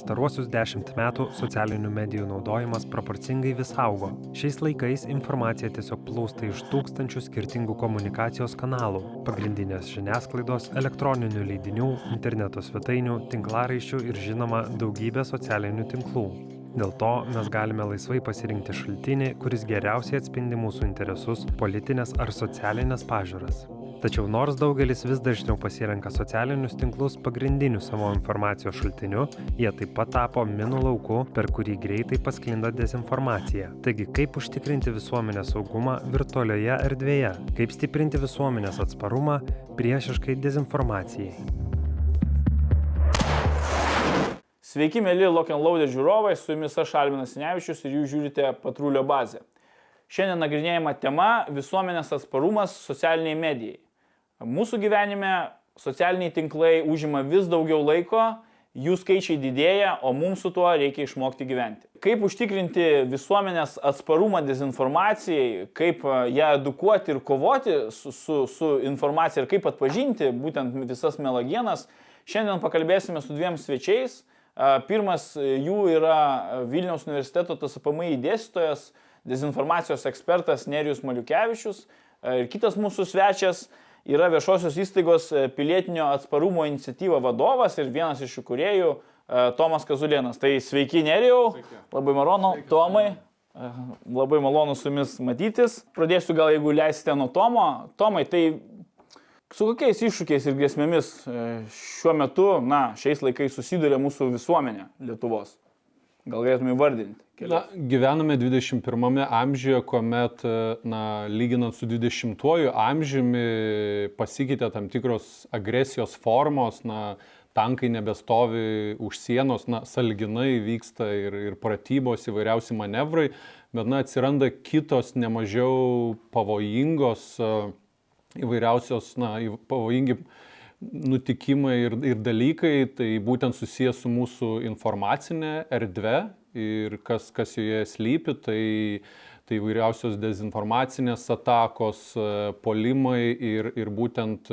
pastaruosius dešimt metų socialinių medijų naudojimas proporcingai vis augo. Šiais laikais informacija tiesiog plūsta iš tūkstančių skirtingų komunikacijos kanalų - pagrindinės žiniasklaidos, elektroninių leidinių, interneto svetainių, tinklaraiščių ir žinoma daugybė socialinių tinklų. Dėl to mes galime laisvai pasirinkti šaltinį, kuris geriausiai atspindi mūsų interesus, politinės ar socialinės pažiūras. Tačiau nors daugelis vis dažniau pasirenka socialinius tinklus pagrindiniu savo informacijos šaltiniu, jie taip pat tapo minų lauku, per kurį greitai pasklinda dezinformacija. Taigi, kaip užtikrinti visuomenės saugumą virtualioje erdvėje, kaip stiprinti visuomenės atsparumą priešiškai dezinformacijai. Sveiki, mėly Loaded žiūrovai, su jumis aš Alminas Nevičius ir jūs žiūrite Patrulio bazę. Šiandien nagrinėjama tema - visuomenės atsparumas socialiniai medijai. Mūsų gyvenime socialiniai tinklai užima vis daugiau laiko, jų skaičiai didėja, o mums su tuo reikia išmokti gyventi. Kaip užtikrinti visuomenės atsparumą dezinformacijai, kaip e, ją edukuoti ir kovoti su, su, su informacija ir kaip atpažinti būtent visas melagienas, šiandien pakalbėsime su dviem svečiais. E, pirmas jų yra Vilniaus universiteto TSPMI dėstytojas, dezinformacijos ekspertas Nerijus Maliukevičius e, ir kitas mūsų svečias yra viešosios įstaigos e, pilietinio atsparumo iniciatyva vadovas ir vienas iš jų kuriejų e, Tomas Kazulėnas. Tai sveiki, Nerijau, labai malonu, Tomai, e, labai malonu su jumis matytis. Pradėsiu gal, jeigu leisite nuo Tomo. Tomai, tai su kokiais iššūkiais ir grėsmėmis šiuo metu, na, šiais laikais susiduria mūsų visuomenė Lietuvos? Gal galėtume įvardinti? Na, gyvename 21 amžiuje, kuomet, na, lyginant su 20-uoju amžiumi, pasikeitė tam tikros agresijos formos, na, tankai nebestovi už sienos, na, salginai vyksta ir, ir pratybos įvairiausi manevrai, bet, na, atsiranda kitos nemažiau pavojingos, įvairiausios, na, pavojingi nutikimai ir, ir dalykai, tai būtent susijęs su mūsų informacinė erdvė ir kas, kas joje slypi, tai, tai įvairiausios dezinformacinės atakos, polimai ir, ir būtent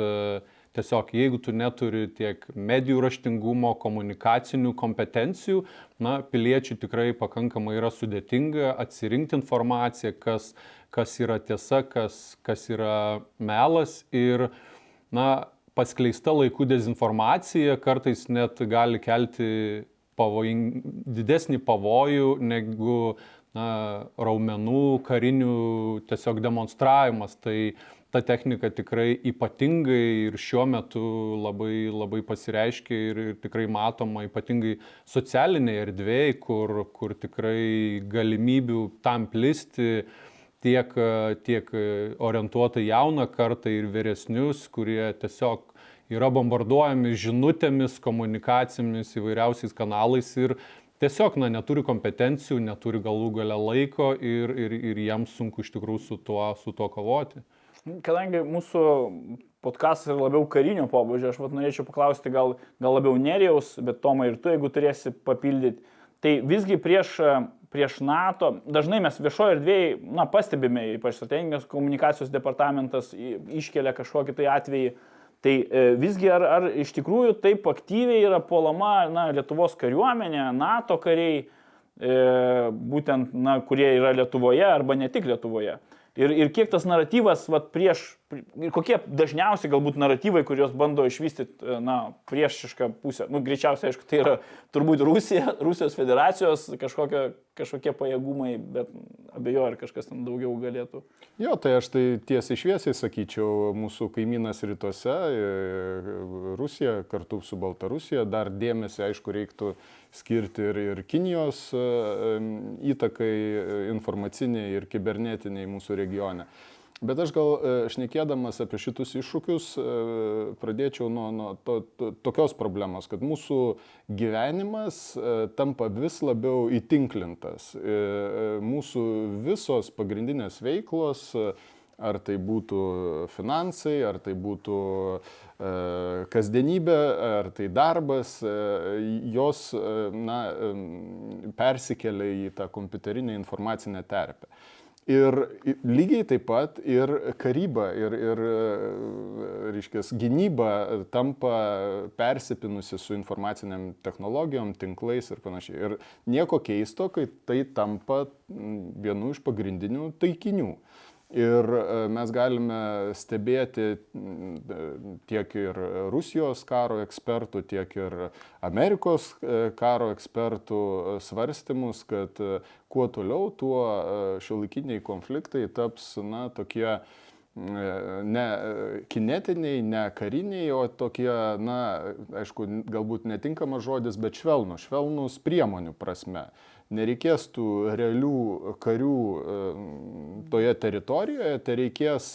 tiesiog jeigu tu neturi tiek medijų raštingumo, komunikacinių kompetencijų, na, piliečių tikrai pakankamai yra sudėtinga atsirinkti informaciją, kas, kas yra tiesa, kas, kas yra melas ir, na, paskleista laikų dezinformacija kartais net gali kelti pavojing, didesnį pavojų negu na, raumenų karinių tiesiog demonstravimas. Tai ta technika tikrai ypatingai ir šiuo metu labai, labai pasireiškia ir, ir tikrai matoma ypatingai socialinėje erdvėje, kur, kur tikrai galimybių tam plisti tiek, tiek orientuota jauną kartą ir vyresnius, kurie tiesiog yra bombarduojami žinutėmis, komunikacijomis, įvairiausiais kanalais ir tiesiog na, neturi kompetencijų, neturi galų gale laiko ir, ir, ir jiems sunku iš tikrųjų su tuo, su tuo kovoti. Kadangi mūsų podkastas yra labiau karinio pobūdžio, aš vat, norėčiau paklausti gal, gal labiau Nerijaus, bet Tomai ir tu, jeigu turėsi papildyti. Tai visgi prieš, prieš NATO, dažnai mes viešoje erdvėje, na, pastebime, ypač strateginės komunikacijos departamentas iškelia kažkokį tai atvejį, Tai e, visgi ar, ar iš tikrųjų taip aktyviai yra puolama na, Lietuvos kariuomenė, NATO kariai, e, būtent, na, kurie yra Lietuvoje arba ne tik Lietuvoje. Ir, ir kiek tas naratyvas, vat, prieš, ir kokie dažniausiai galbūt naratyvai, kuriuos bando išvystyti, e, na, priešišką pusę. Nu, greičiausiai, aišku, tai yra turbūt Rusija, Rusijos federacijos kažkokie, kažkokie pajėgumai, bet abejoju, ar kažkas ten daugiau galėtų. Jo, tai aš tai tiesiai šviesiai sakyčiau, mūsų kaimynas rytuose, e, Rusija kartu su Baltarusija, dar dėmesį, aišku, reiktų skirti ir, ir Kinijos e, įtakai informaciniai ir kibernetiniai mūsų regione. Bet aš gal e, šnekėdamas apie šitus iššūkius e, pradėčiau nuo, nuo to, to, tokios problemos, kad mūsų gyvenimas tampa vis labiau įtinklintas. Mūsų visos pagrindinės veiklos ar tai būtų finansai, ar tai būtų e, kasdienybė, ar tai darbas, e, jos e, na, persikelia į tą kompiuterinę informacinę terpę. Ir lygiai taip pat ir karyba, ir, ir reiškės, gynyba tampa persipinusi su informaciniam technologijom, tinklais ir panašiai. Ir nieko keisto, kai tai tampa vienu iš pagrindinių taikinių. Ir e, mes galime stebėti tiek ir Rusijos karo ekspertų, tiek ir Amerikos e, karo ekspertų svarstymus, kad e, kuo toliau, tuo šiuolaikiniai konfliktai taps, na, tokie ne kinetiniai, ne kariniai, o tokie, na, aišku, galbūt netinkamas žodis, bet švelnus, švelnus priemonių prasme nereikės tų realių karių e, toje teritorijoje, tai reikės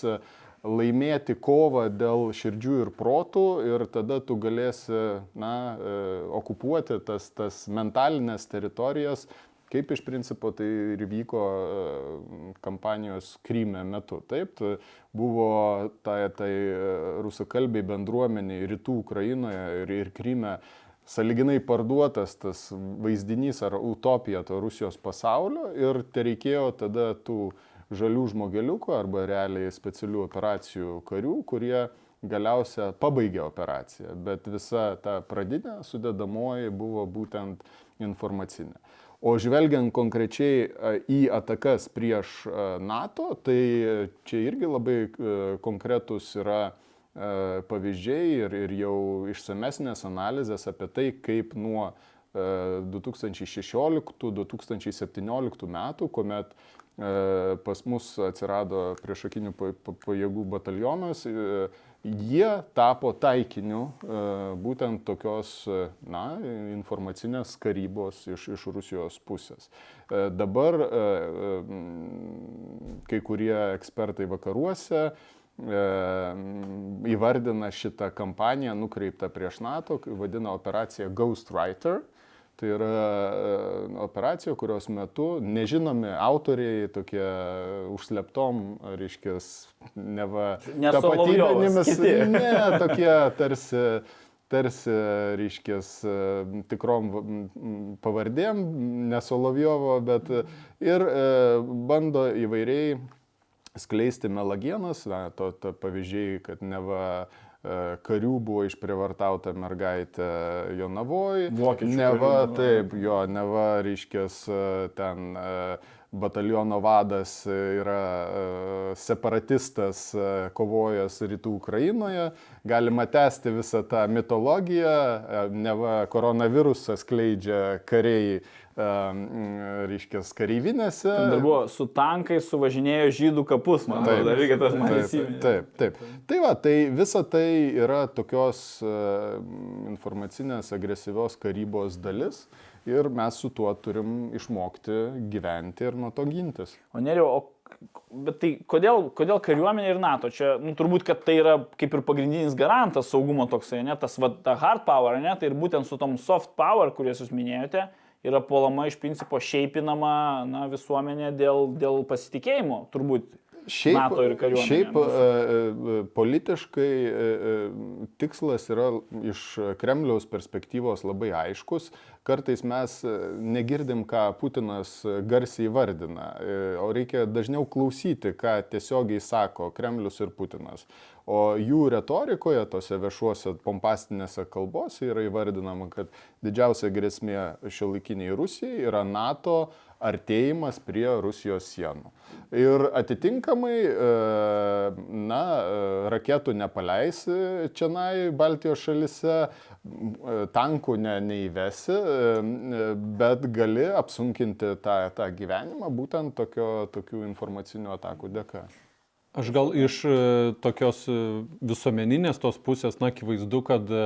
laimėti kovą dėl širdžių ir protų ir tada tu galėsi na, e, okupuoti tas, tas mentalinės teritorijas, kaip iš principo tai ir vyko e, kampanijos Kryme metu. Taip, buvo tai, tai rusakalbiai bendruomeniai rytų Ukrainoje ir, ir Kryme saliginai parduotas tas vaizdinys ar utopija to Rusijos pasaulio ir te reikėjo tada tų žalių žmogeliukų arba realiai specialių operacijų karių, kurie galiausia pabaigė operaciją, bet visa ta pradinė sudedamoji buvo būtent informacinė. O žvelgiant konkrečiai į atakas prieš NATO, tai čia irgi labai konkretus yra E, pavyzdžiai ir, ir jau išsamesnės analizės apie tai, kaip nuo 2016-2017 e, metų, kuomet e, pas mus atsirado priešakinių pajėgų batalionas, jie tapo taikiniu būtent tokios na, informacinės karybos iš, iš Rusijos pusės. Dabar kai kurie ekspertai vakaruose E, įvardina šitą kampaniją nukreiptą prieš NATO, vadina operaciją Ghostwriter. Tai yra e, operacija, kurios metu nežinomi autoriai tokie užsleptom, reiškia, neva tapatybėmis, ne, tokie tarsi, tarsi, reiškia, tikrom pavardėm, nesolovjovo, bet ir bando įvairiai skleisti melagienas, na, to, to pavyzdžiai, kad neva e, karių buvo išprivartauta mergaitė Jonavoje. Vokiečių. Neva, taip, jo, neva, reiškės, e, ten e, bataliono vadas yra separatistas kovojęs rytų Ukrainoje. Galima tęsti visą tą mitologiją, neva koronavirusą skleidžia kariai reiškia, kareivinėse. Dar buvo su tankai suvažinėjo žydų kapus, man atrodo, dar reikia tas įsiminti. Taip, taip, taip. Tai va, tai visa tai yra tokios uh, informacinės agresyvios karybos dalis ir mes su tuo turim išmokti gyventi ir nuo to gintis. O neriau, o Bet tai kodėl, kodėl kariuomenė ir NATO? Čia, nu, turbūt, kad tai yra kaip ir pagrindinis garantas saugumo toksai, ne, tas va, ta hard power, ne, tai ir būtent su tom soft power, kuriuos jūs minėjote, uh, yra puolama iš principo šeipinama na, visuomenė dėl, dėl pasitikėjimo, turbūt. Šiaip, NATO ir kariuomenė. Šiaip e, e, politiškai e, tikslas yra iš Kremliaus perspektyvos labai aiškus. Kartais mes negirdim, ką Putinas garsiai vardina, o reikia dažniau klausyti, ką tiesiogiai sako Kremlius ir Putinas. O jų retorikoje, tose viešuose pompastinėse kalbose yra įvardinama, kad didžiausia grėsmė šiuolaikiniai Rusijai yra NATO artėjimas prie Rusijos sienų. Ir atitinkamai, e, na, e, raketų nepaleisi čia Baltijos šalise, e, tankų ne, neįvesi, bet gali apsunkinti tą, tą gyvenimą būtent tokio, tokių informacinių atakų dėka. Aš gal iš e, tokios e, visuomeninės tos pusės, na, akivaizdu, kad e,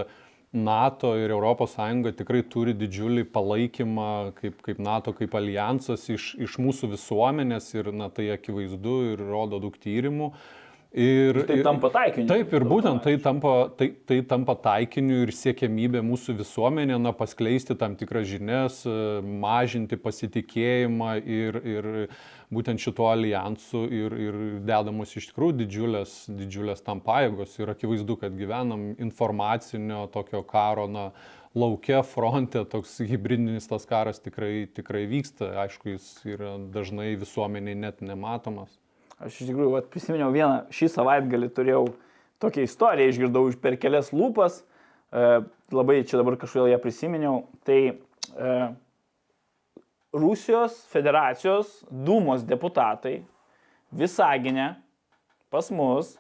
NATO ir ES tikrai turi didžiulį palaikymą kaip, kaip NATO, kaip alijansas iš, iš mūsų visuomenės ir, na, tai akivaizdu ir rodo daug tyrimų. Ir, tai tampa taikiniu. Taip, ir būtent tai tampa, tai, tai tampa taikiniu ir siekiamybė mūsų visuomenė, na, paskleisti tam tikras žinias, mažinti pasitikėjimą ir, ir būtent šituo alijansu ir, ir dedamos iš tikrųjų didžiulės, didžiulės tam pajėgos ir akivaizdu, kad gyvenam informacinio tokio karo na, laukia, fronte, toks hybridinis tas karas tikrai, tikrai vyksta. Aišku, jis yra dažnai visuomeniai net nematomas. Aš iš tikrųjų vat, prisiminiau vieną, šį savaitgalį turėjau tokią istoriją, išgirdau per kelias lūpas, e, labai čia dabar kažkodėl ją prisiminiau. Tai e, Rusijos federacijos Dūmos deputatai Visaginė pas mus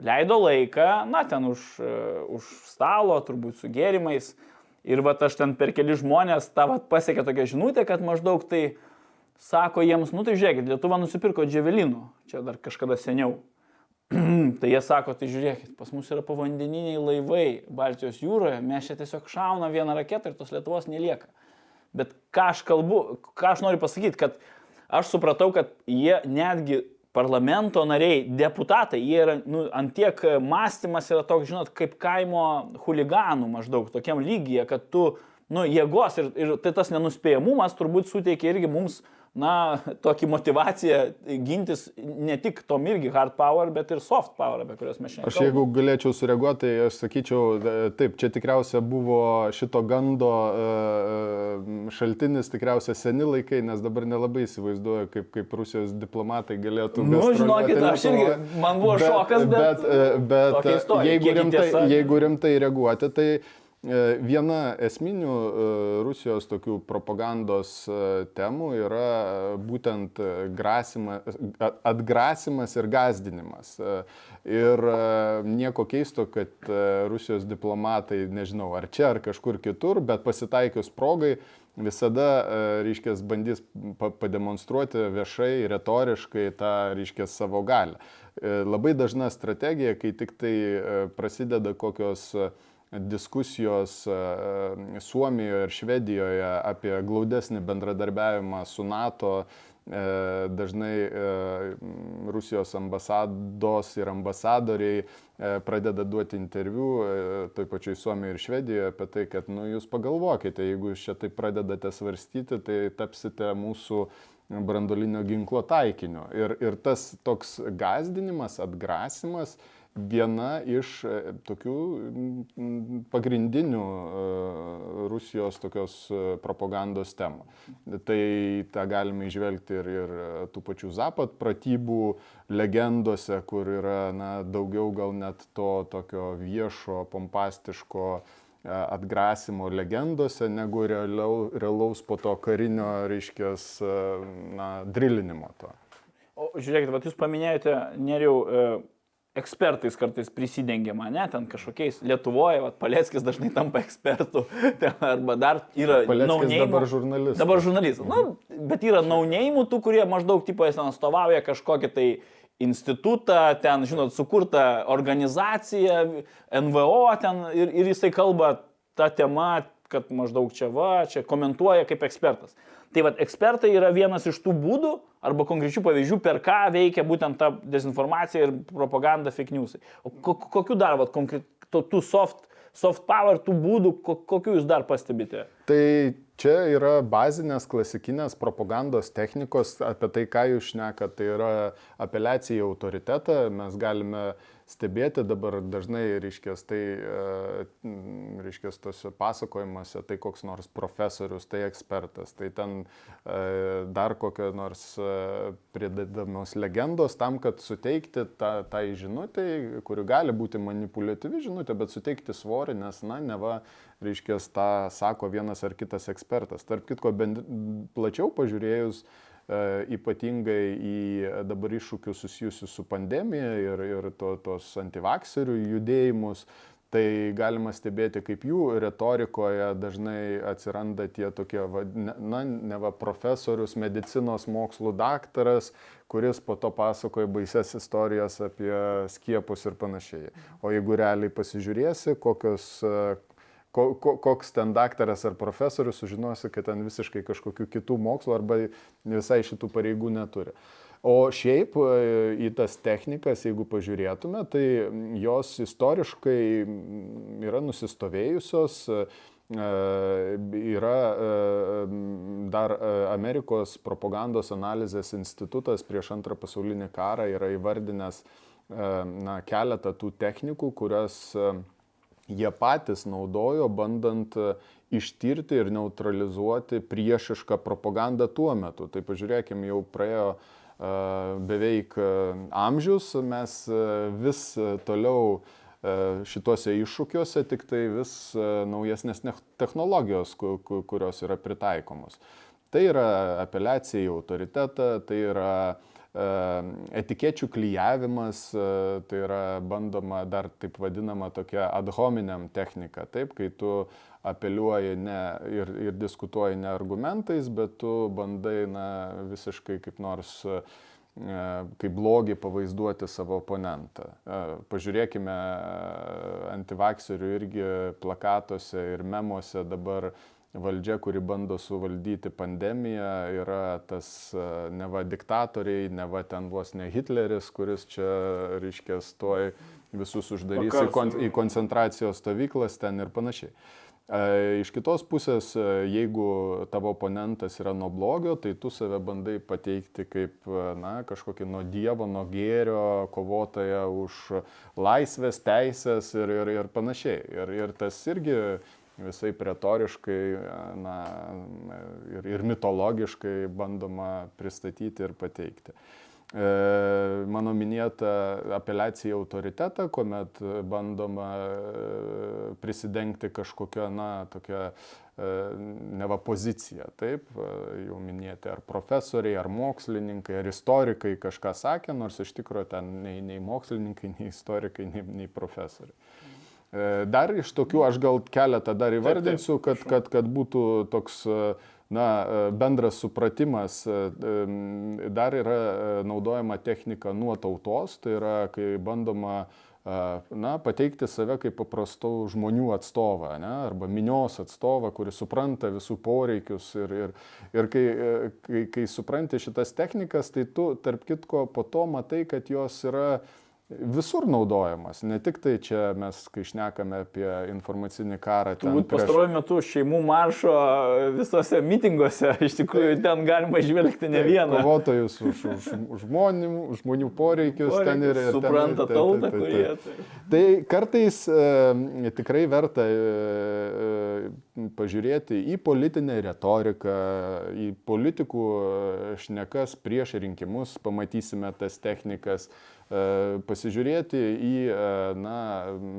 leido laiką, na, ten už, uh, už stalo, turbūt su gėrimais. Ir va, aš ten per keli žmonės tą va, pasiekė tokią žinutę, kad maždaug tai sako jiems, nu tai žiūrėkit, Lietuva nusipirko dževelinų, čia dar kažkada seniau. tai jie sako, tai žiūrėkit, pas mus yra povandeniniai laivai Baltijos jūroje, mes čia tiesiog šauna vieną raketą ir tos Lietuvos nelieka. Bet ką aš kalbu, ką aš noriu pasakyti, kad aš supratau, kad jie netgi parlamento nariai, deputatai, jie yra, nu, antiek mąstymas yra toks, žinot, kaip kaimo huliganų maždaug, tokiam lygyje, kad tu, nu, jėgos ir, ir tai tas nenuspėjamumas turbūt suteikia irgi mums uh, na, tokį motivaciją gintis ne tik tom irgi hard power, bet ir soft power, apie kurias mes šiandien. Aš jeigu galėčiau sureaguoti, tai aš sakyčiau, e, taip, čia tikriausia buvo šito gando e, e, šaltinis, tikriausia seni laikai, nes dabar nelabai įsivaizduoju, kaip, kaip Rusijos diplomatai galėtų. Na, nu, žinokit, aš irgi, man buvo bet, šokas, bet, bet, bet jeigu, rimtai, jeigu rimtai reaguoti, tai viena esminių e, Rusijos tokių propagandos e, temų yra būtent grasima, atgrasimas ir gazdinimas. Ir nieko keisto, kad Rusijos diplomatai, nežinau, ar čia, ar kažkur kitur, bet pasitaikius progai, visada, reiškia, bandys pademonstruoti viešai, retoriškai tą, reiškia, savo galę. Labai dažna strategija, kai tik tai prasideda kokios diskusijos e, Suomijoje ir Švedijoje apie glaudesnį bendradarbiavimą su NATO, e, dažnai e, Rusijos ambasados ir ambasadoriai pradeda duoti interviu toj pačioj Suomijoje ir Švedijoje apie tai, kad nu, jūs pagalvokite, jeigu jūs čia taip pradedate svarstyti, tai tapsite mūsų brandolinio ginklo taikiniu. Ir, ir tas toks gazdinimas, atgrasimas, viena iš e, tokių pagrindinių e, Rusijos tokios e, propagandos temų. Tai tą galime išvelgti ir, ir tų pačių Zapat pratybų legendose, kur yra na, daugiau gal net to tokio viešo, pompastiško atgrasimo legendose, negu realiau, realaus po to karinio, reiškia, drilinimo to. O žiūrėkit, vat jūs paminėjote, neriau, ekspertais kartais prisidengiama, ne, ten kažkokiais Lietuvoje, vat, Paleckis dažnai tampa ekspertu, ten, arba dar yra... Paleckis dabar žurnalistas. Dabar žurnalistas, nu, bet yra naunėjimų tų, kurie maždaug tipo jis ten atstovauja kažkokį tai institutą, ten, žinot, sukurtą organizaciją, NVO ten ir, ir jisai kalba tą temą, kad maždaug čia va, čia komentuoja kaip ekspertas. Tai vad, ekspertai yra vienas iš tų būdų arba konkrečių pavyzdžių, per ką veikia būtent ta dezinformacija ir propaganda fake news. O kokiu dar, vad, konkrečių tų soft, soft power, tų būdų, kokiu jūs dar pastebite? Tai čia yra bazinės klasikinės propagandos technikos, apie tai, ką jūs šnekat, tai yra apeliacija į autoritetą, mes galime uh, stebėti dabar dažnai, reiškės, tai, e, reiškės, tose pasakojimuose, tai koks nors profesorius, tai ekspertas, tai ten e, dar kokia nors e, pridedamos legendos tam, kad suteikti tą, tą žinutę, kuri gali būti manipuliatyvi žinutė, bet suteikti svorį, nes, na, neva, reiškės, tą sako vienas ar kitas ekspertas. Tarp kitko, bent plačiau pažiūrėjus, E, ypatingai į dabar iššūkius susijusius su pandemija ir, ir to, tos antivakserių judėjimus, tai galima stebėti, kaip jų retorikoje dažnai atsiranda tie tokie, na, ne va, profesorius, medicinos mokslų daktaras, kuris po to pasakoja baises istorijas apie skiepus ir panašiai. O jeigu realiai pasižiūrėsi, kokios ko, ko, koks ten daktaras ar profesorius, sužinosi, kad ten visiškai kažkokių kitų mokslo arba visai šitų pareigų neturi. O šiaip e, į tas technikas, jeigu pažiūrėtume, tai jos istoriškai yra nusistovėjusios, e, yra e, dar Amerikos propagandos analizės institutas prieš antrą pasaulinį karą yra įvardinęs na, keletą tų technikų, kurias jie patys naudojo, bandant e, ištirti ir neutralizuoti priešišką propagandą tuo metu. Tai pažiūrėkime, jau praėjo e, beveik e, amžius, mes vis toliau šituose iššūkiuose, tik tai vis naujesnės technologijos, kurios yra pritaikomos. Tai yra apeliacija į autoritetą, tai yra Etikečių klyjavimas, tai yra bandoma dar taip vadinama tokia ad hominem technika, taip, kai tu apeliuoji ne, ir, ir diskutuoji ne argumentais, bet tu bandai na, visiškai kaip nors kaip blogį pavaizduoti savo oponentą. Pažiūrėkime antivakserių irgi plakatuose ir memuose dabar valdžia, kuri bando suvaldyti pandemiją, yra tas neva diktatoriai, neva ten vos ne Hitleris, kuris čia, reiškia, stoj visus uždarys į, kon, į koncentracijos stovyklas ten ir panašiai. Iš kitos pusės, jeigu tavo oponentas yra nuo blogio, tai tu save bandai pateikti kaip na, kažkokį nuo Dievo, nuo gėrio kovotoją už laisvės, teisės ir, ir, ir panašiai. Ir, ir tas irgi visai retoriškai na, ir, ir mitologiškai bandoma pristatyti ir pateikti. E, mano minėta apeliacija į autoritetą, kuomet bandoma e, prisidengti kažkokią, na, tokią e, neva poziciją, taip, jau minėti, ar profesoriai, ar mokslininkai, ar istorikai kažką sakė, nors iš tikrųjų ten nei, nei mokslininkai, nei istorikai, nei, nei profesoriai. E, dar iš tokių aš gal keletą dar įvardinsiu, kad, kad, kad būtų toks na, e, bendras supratimas. E, dar yra naudojama technika nuo tautos, tai yra, kai bandoma na, pateikti save kaip paprastų žmonių atstovą, ne, arba minios atstovą, kuris supranta visų poreikius. Ir, ir, ir kai, kai, kai supranti šitas technikas, tai tu, tarp kitko, po to matai, kad jos yra visur naudojamas. Ne tik tai čia mes, kai šnekame apie informacinį karą. Turbūt prieš... pastaruoju metu šeimų maršo visose mitinguose iš tikrųjų ten galima išvelgti ne vieną. Kovotojus už, už žmonių, žmonių poreikius, poreikius ten ir... Supranta ten, tautą, kurie. Tai. tai kartais e, tikrai verta e, e, pažiūrėti į politinę retoriką, į politikų e, šnekas prieš rinkimus, pamatysime tas technikas pasižiūrėti į, e, na,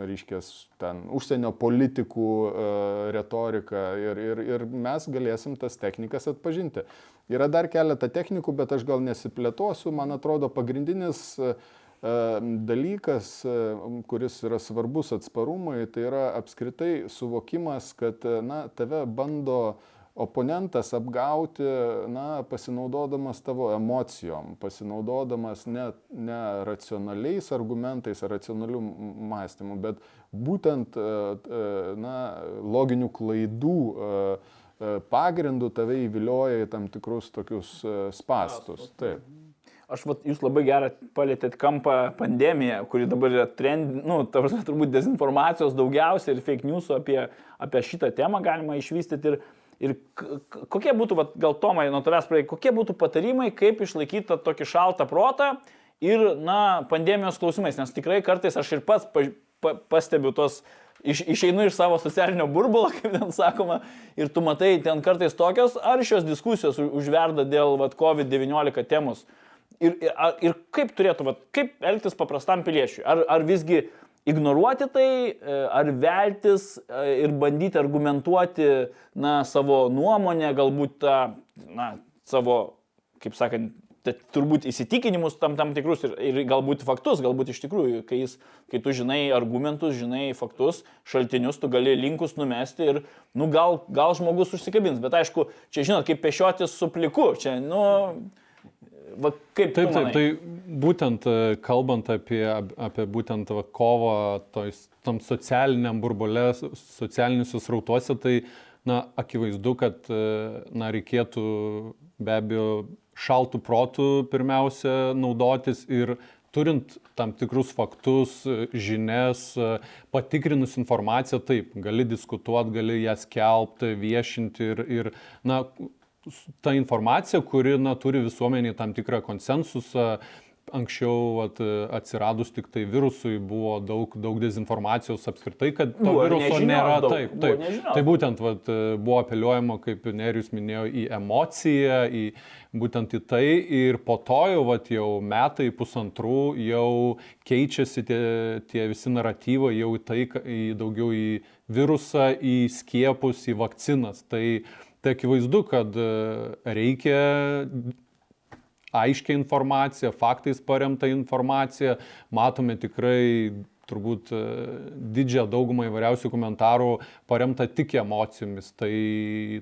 reiškia, ten užsienio politikų e, retoriką ir, ir, ir mes galėsim tas technikas atpažinti. Yra dar keletą technikų, bet aš gal nesiplėtosiu. Man atrodo, pagrindinis dalykas, kuris yra svarbus atsparumui, tai yra apskritai suvokimas, kad na, tave bando uh, oponentas apgauti, na, pasinaudodamas tavo emocijom, pasinaudodamas ne, ne racionaliais argumentais ar racionalių mąstymų, bet būtent, e, e, na, loginių klaidų e, pagrindų tave įvilioja į tam tikrus tokius spastus. Taip. Aš, vat, jūs labai gerą palėtėt kampą pandemiją, kuri dabar yra trend, nu, prasme, turbūt dezinformacijos daugiausia ir fake news apie, apie šitą temą galima išvystyti. Ir Ir kokie būtų, vat, gal Tomai, nuo tavęs pradėjai, kokie būtų patarimai, kaip išlaikyti tą tokį šaltą protą ir, na, pandemijos klausimais, nes tikrai kartais aš ir pats pa, pa, pastebiu tos, iš, išeinu iš savo socialinio burbulo, kaip ten sakoma, ir tu matai ten kartais tokios, ar šios diskusijos užverda dėl vat, COVID-19 temos. Ir, ir, ir kaip turėtų, vat, kaip elgtis paprastam piliečiui? Ar, ar visgi ignoruoti tai, e, ar veltis e, ir bandyti argumentuoti na, savo nuomonę, galbūt tą, na, savo, kaip sakant, turbūt įsitikinimus tam, tam tikrus ir, ir galbūt faktus, galbūt iš tikrųjų, kai, jis, kai tu žinai argumentus, žinai faktus, šaltinius, tu gali linkus numesti ir, nu, gal, gal žmogus užsikabins, bet aišku, čia žinot, kaip pešiotis su pliku, čia, nu, Va, kaip taip, taip, tai būtent e, kalbant apie, apie būtent va, kovą toj, tam socialiniam burbulė, socialiniuose srautuose, tai na, akivaizdu, kad e, na, reikėtų be abejo šaltų protų pirmiausia naudotis ir turint tam tikrus faktus, žinias, patikrinus informaciją, taip, gali diskutuoti, gali ją skelbti, viešinti ir, ir na, ta informacija, kuri na, turi visuomenį tam tikrą konsensusą, anksčiau vat, atsiradus tik tai virusui buvo daug, daug dezinformacijos apskritai, kad to Buvo ir viruso nežinios nėra. daug, Taip, buvo taip. nežinios. Tai būtent vat, buvo apeliuojama, kaip Nerijus minėjo, į emociją, į būtent į tai ir po to jau, vat, jau metai, pusantrų jau keičiasi tie, tie visi naratyvai jau į tai, į daugiau į virusą, į skiepus, į vakcinas. Tai, tai akivaizdu, kad e, reikia aiškia informacija, faktais paremta informacija. Matome tikrai turbūt e, didžiąją daugumą įvairiausių komentarų paremta tik emocijomis. Tai,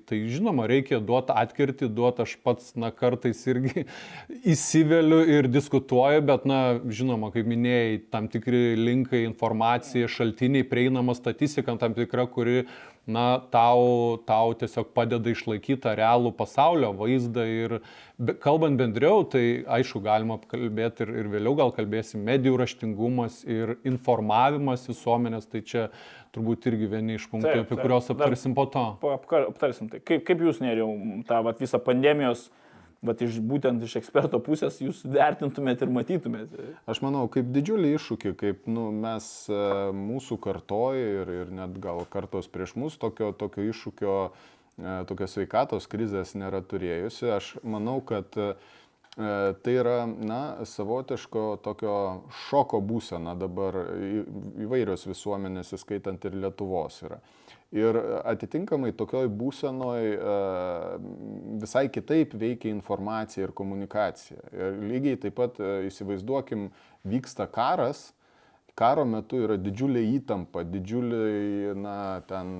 tai žinoma, reikia duoti atkirti, duoti aš pats, na, kartais irgi įsiveliu ir diskutuoju, bet, na, žinoma, kaip minėjai, tam tikri linkai, informacija, šaltiniai, prieinama statistika tam tikra, kuri na, tau, tau tiesiog padeda išlaikyti tą realų pasaulio vaizdą ir be, kalbant bendriau, tai aišku, galima kalbėti ir, ir vėliau gal kalbėsim, medijų raštingumas ir informavimas visuomenės, tai čia turbūt irgi vieni iš punktų, Taip, apie taip. kuriuos Dar- aptarsim po to. Aptarsim tai. Kaip, kaip jūs neriau tą vat, visą pandemijos, vat, iš, būtent iš eksperto pusės, jūs vertintumėt ir matytumėt? Aš manau, kaip didžiulį iššūkį, kaip nu, mes e, mūsų kartoj ir, ir net gal kartos prieš mus tokio, tokio iššūkio, e, tokios sveikatos krizės nėra turėjusi. Aš manau, kad e, tai yra na, savotiško tokio šoko būsena dabar įvairios visuomenės, įskaitant ir Lietuvos yra. Ir atitinkamai tokioj būsenoj e, visai kitaip veikia informacija ir komunikacija. Ir lygiai taip pat e, įsivaizduokim, vyksta karas, karo metu yra didžiulė įtampa, didžiuliai, na, ten,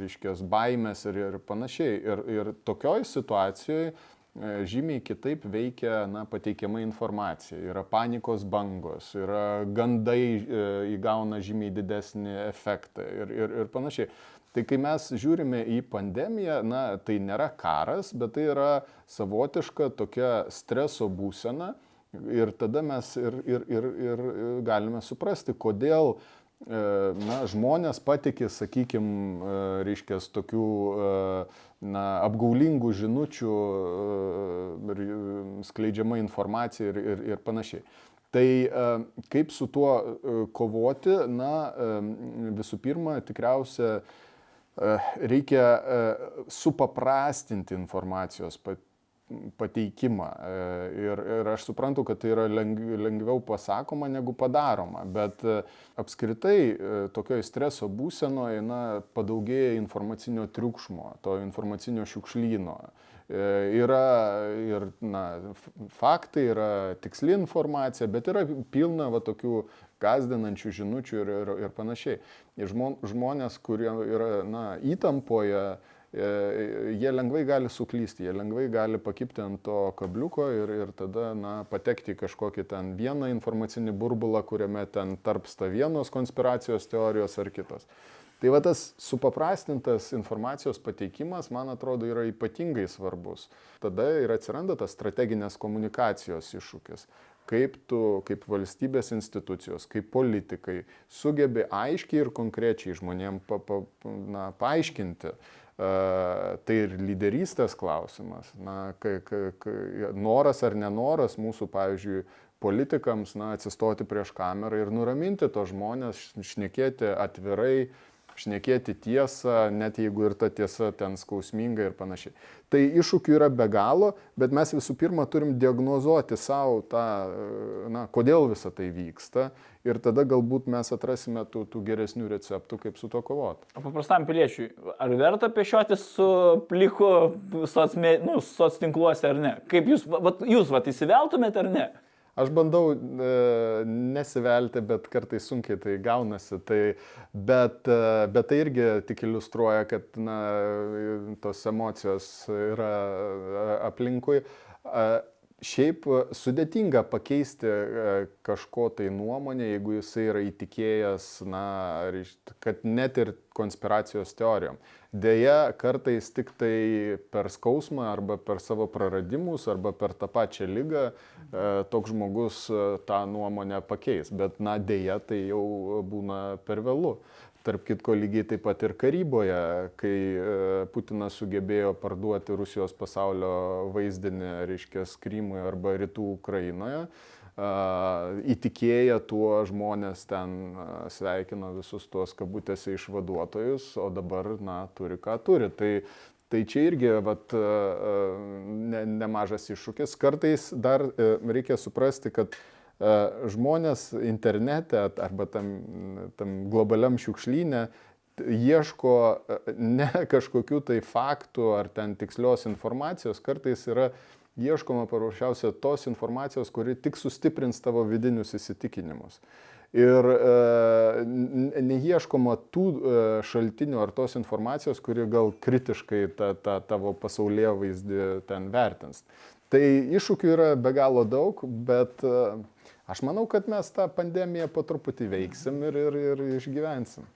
reiškės, baimės ir, ir panašiai. Ir, ir tokioj situacijoje žymiai kitaip veikia, na, pateikiama informacija. Yra panikos bangos, yra gandai e, įgauna žymiai didesnį efektą ir, ir, ir panašiai. Tai kai mes žiūrime į pandemiją, na, tai nėra karas, bet tai yra savotiška tokia streso būsena, Ir tada mes ir, ir, ir, ir galime suprasti, kodėl e, na, žmonės patikė, sakykime, reiškia, tokių e, na, apgaulingų žinučių e, ir skleidžiama informacija ir, ir, ir panašiai. Tai e, kaip su tuo e, kovoti, na, e, visų pirma, tikriausia, e, reikia e, supaprastinti informacijos pateikimą. E, Ir, ir aš suprantu, kad tai yra leng- lengviau pasakoma negu padaroma, bet e, apskritai e, tokioj streso būsenoje na, padaugėja informacinio triukšmo, to informacinio šiukšlyno. Yra ir na, faktai, yra tiksli informacija, bet yra pilna va, tokių gazdinančių žinučių ir, ir, ir panašiai. Ir žmon, žmonės, kurie yra na, įtampoje, jie lengvai gali suklysti, jie lengvai gali pakipti ant to kabliuko ir, ir tada na, patekti į kažkokį ten vieną informacinį burbulą, kuriame ten tarpsta vienos konspiracijos teorijos ar kitos. Tai va tas supaprastintas informacijos pateikimas, man atrodo, yra ypatingai svarbus. Tada ir atsiranda tas strateginės komunikacijos iššūkis. Kaip tu, kaip valstybės institucijos, kaip politikai sugebi aiškiai ir konkrečiai žmonėm pa, pa, na, paaiškinti, Uh, tai ir lyderystės klausimas. Na, kai, kai, kai, noras ar nenoras mūsų, pavyzdžiui, politikams na, atsistoti prieš kamerą ir nuraminti tos žmonės, šnekėti atvirai, šnekėti tiesą, net jeigu ir ta tiesa ten skausminga ir panašiai. Tai iššūkių yra be galo, bet mes visų pirma turim diagnozuoti savo tą, na, kodėl visa tai vyksta ir tada galbūt mes atrasime tų, tų geresnių receptų, kaip su to kovoti. O paprastam piliečiui, ar verta pešiotis su pliku soc, nu, soc tinkluose ar ne? Kaip jūs, vat, jūs vat, įsiveltumėte ar ne? Aš bandau e, nesivelti, bet kartais sunkiai tai gaunasi. Tai, bet, e, bet tai irgi tik iliustruoja, kad na, tos emocijos yra e, aplinkui. E, šiaip sudėtinga pakeisti e, kažko tai nuomonę, jeigu jisai yra įtikėjęs, na, kad net ir konspiracijos teorijom. Deja, kartais tik tai per skausmą arba per savo praradimus arba per tą pačią lygą e, toks žmogus e, tą nuomonę pakeis. Bet, na, deja, tai jau būna per vėlų. Tarp kitko, lygiai taip pat ir karyboje, kai e, Putinas sugebėjo parduoti Rusijos pasaulio vaizdinį, reiškia, Krymui arba Rytų Ukrainoje, įtikėję tuo žmonės ten sveikino visus tuos kabutėse išvaduotojus, o dabar, na, turi ką turi. Tai, tai čia irgi vat, ne, nemažas iššūkis. Kartais dar reikia suprasti, kad žmonės internete arba tam, tam globaliam šiukšlynė ieško ne kažkokių tai faktų ar ten tikslios informacijos, kartais yra ieškoma paprasčiausia tos informacijos, kuri tik sustiprins tavo vidinius įsitikinimus. Ir e, neieškoma tų e, šaltinių ar tos informacijos, kuri gal kritiškai tą, tą tavo pasaulyje vaizdį ten vertins. Tai iššūkių yra be galo daug, bet e, aš manau, kad mes tą pandemiją po truputį veiksim ir, ir, ir išgyvensim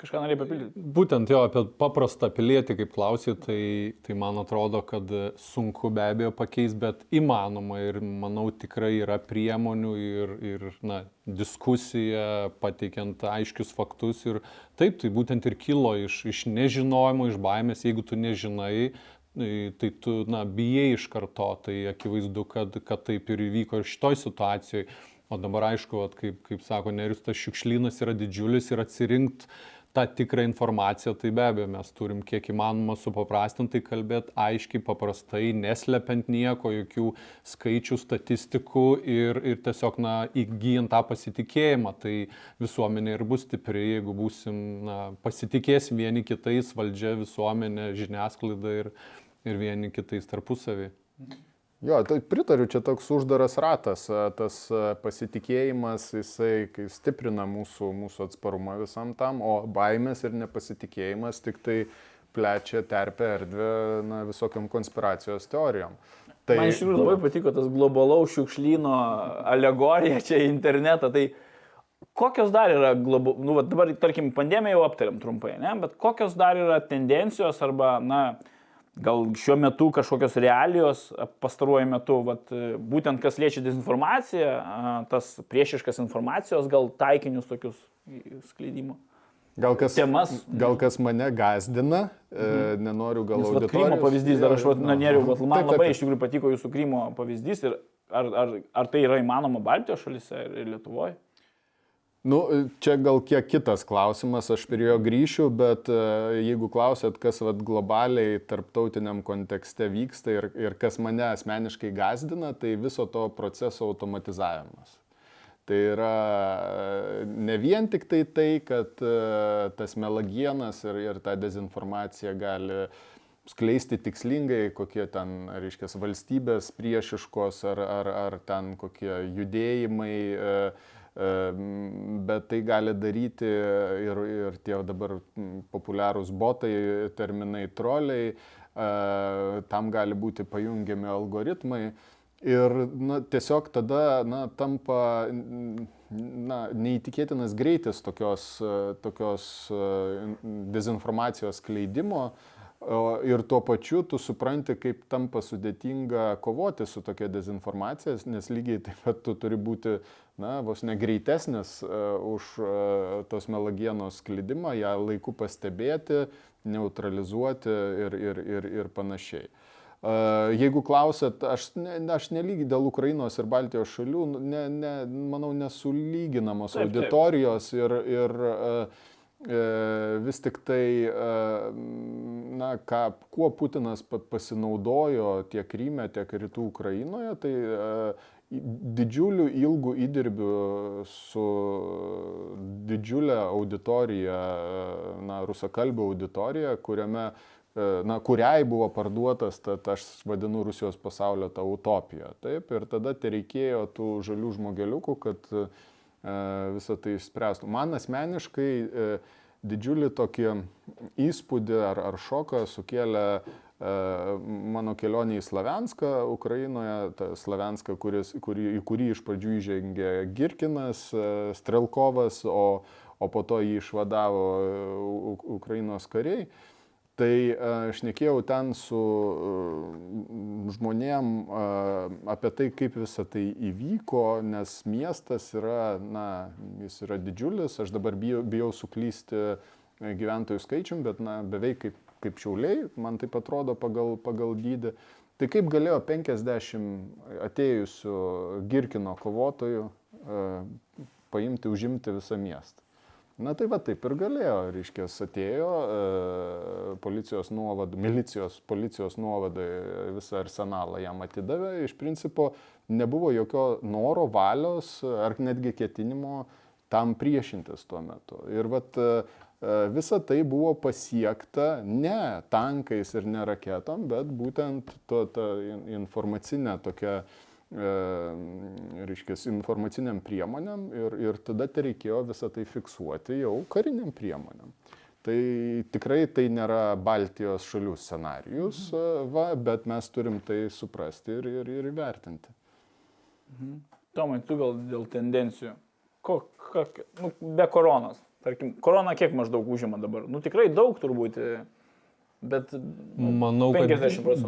kažką norėjai papildyti? Būtent jo, apie paprastą pilietį, kaip klausai, tai, tai man atrodo, kad sunku be abejo pakeisti, bet įmanoma ir manau tikrai yra priemonių ir, ir na, diskusija, pateikiant aiškius faktus. Ir taip, tai būtent ir kilo iš, iš nežinojimo, iš baimės, jeigu tu nežinai, tai, tai tu, na, bijai iš karto, tai akivaizdu, kad, kad taip ir įvyko ir šitoj situacijoje. O dabar aišku, at, kaip, kaip sako Nerius, tas šiukšlynas yra didžiulis ir atsirinkti tą tikrą informaciją, tai be abejo mes turim kiek įmanoma supaprastintai kalbėti, aiškiai, paprastai, neslepiant nieko, jokių skaičių, statistikų ir, ir tiesiog, na, įgyjant tą pasitikėjimą, tai visuomenė ir bus stipri, jeigu būsim, na, pasitikėsim vieni kitais, valdžia, visuomenė, žiniasklaida ir, ir vieni kitais tarpusavį. Mhm. Jo, tai pritariu, čia toks uždaras ratas, tas pasitikėjimas, jisai stiprina mūsų, mūsų atsparumą visam tam, o baimės ir nepasitikėjimas tik tai plečia terpę erdvę na, visokiam konspiracijos teorijom. Tai... Man iš tikrųjų labai patiko tas globalaus šiukšlyno alegorija čia į internetą. Tai kokios dar yra, globo... nu, dabar, tarkim, pandemiją jau aptariam trumpai, ne? bet kokios dar yra tendencijos arba, na, gal šiuo metu kažkokios realijos pastaruoju metu, vat, būtent kas liečia dezinformaciją, tas priešiškas informacijos, gal taikinius tokius skleidimo. Gal kas, Temas. gal kas mane gazdina, e, mhm. nenoriu gal auditorijos. Krymo pavyzdys, dar aš vat, na, neriu, vat, man taip, taip, labai iš tikrųjų patiko jūsų Krymo pavyzdys ir ar, ar, ar tai yra įmanoma Baltijos šalise ir Lietuvoje? Nu, čia gal kiek kitas klausimas, aš prie jo grįšiu, bet e, jeigu klausėt, kas vat, globaliai tarptautiniam kontekste vyksta ir, ir kas mane asmeniškai gazdina, tai viso to proceso automatizavimas. Tai yra e, ne vien tik tai tai, kad e, tas melagienas ir, ir ta dezinformacija gali skleisti tikslingai, kokie ten, reiškia, valstybės priešiškos ar, ar, ar ten kokie judėjimai. E, bet tai gali daryti ir, ir tie dabar populiarūs botai, terminai troliai, tam gali būti pajungiami algoritmai. Ir na, tiesiog tada na, tampa na, neįtikėtinas greitis tokios, tokios dezinformacijos kleidimo, Ir tuo pačiu tu supranti, kaip tampa sudėtinga kovoti su tokia dezinformacija, nes lygiai taip pat tu turi būti, na, vos negreitesnis uh, už uh, tos melagienos sklidimą, ją laiku pastebėti, neutralizuoti ir, ir, ir, ir panašiai. Uh, jeigu klausėt, aš, ne, aš nelygiai dėl Ukrainos ir Baltijos šalių, ne, ne, manau, nesulyginamos taip, auditorijos taip. ir, ir uh, E, vis tik tai, e, na, ką, kuo Putinas pasinaudojo tiek Kryme, tiek Rytų Ukrainoje, tai e, didžiulių ilgų įdirbių su didžiulė auditorija, na, rusakalbė auditorija, kuriame, na, kuriai buvo parduotas, tad aš vadinu Rusijos pasaulio tą utopiją. Taip, ir tada tai reikėjo tų žalių žmogeliukų, kad E, visą tai išspręstų. Man asmeniškai e, didžiulį tokį įspūdį ar, ar šoką sukėlė e, mano kelionė į Slavenską, Ukrainoje, ta Slavenska, kuris, kurį, į kurį iš pradžių įžengė Girkinas, Strelkovas, o, o po to jį išvadavo Ukrainos kariai. Tai aš e, nekėjau ten su e, žmonėm e, apie tai, kaip visa tai įvyko, nes miestas yra, na, jis yra didžiulis, aš dabar bijau, bijau suklysti gyventojų skaičium, bet, na, beveik kaip, kaip šiauliai, man taip atrodo pagal, pagal dydį. Tai kaip galėjo 50 atėjusių Girkino kovotojų paimti, užimti visą miestą? Na tai va taip ir galėjo, reiškia, atėjo e, policijos nuovadai, milicijos, policijos nuovadai visą arsenalą jam atidavė, iš principo nebuvo jokio noro, valios ar netgi ketinimo tam priešintis tuo metu. Ir vat e, visa tai buvo pasiekta ne tankais ir ne raketom, bet būtent to, ta informacinė tokia E, reiškia, informaciniam priemonėm ir, ir tada tai reikėjo visą tai fiksuoti jau kariniam priemonėm. Tai tikrai tai nėra Baltijos šalių scenarius, mhm. E, va, bet mes turim tai suprasti ir, ir, ir įvertinti. Mhm. Tomai, tu gal dėl tendencijų. Ko, kok, nu, be koronos. Tarkim, korona kiek maždaug užima dabar? Nu tikrai daug turbūt. Bet nu, manau, kad,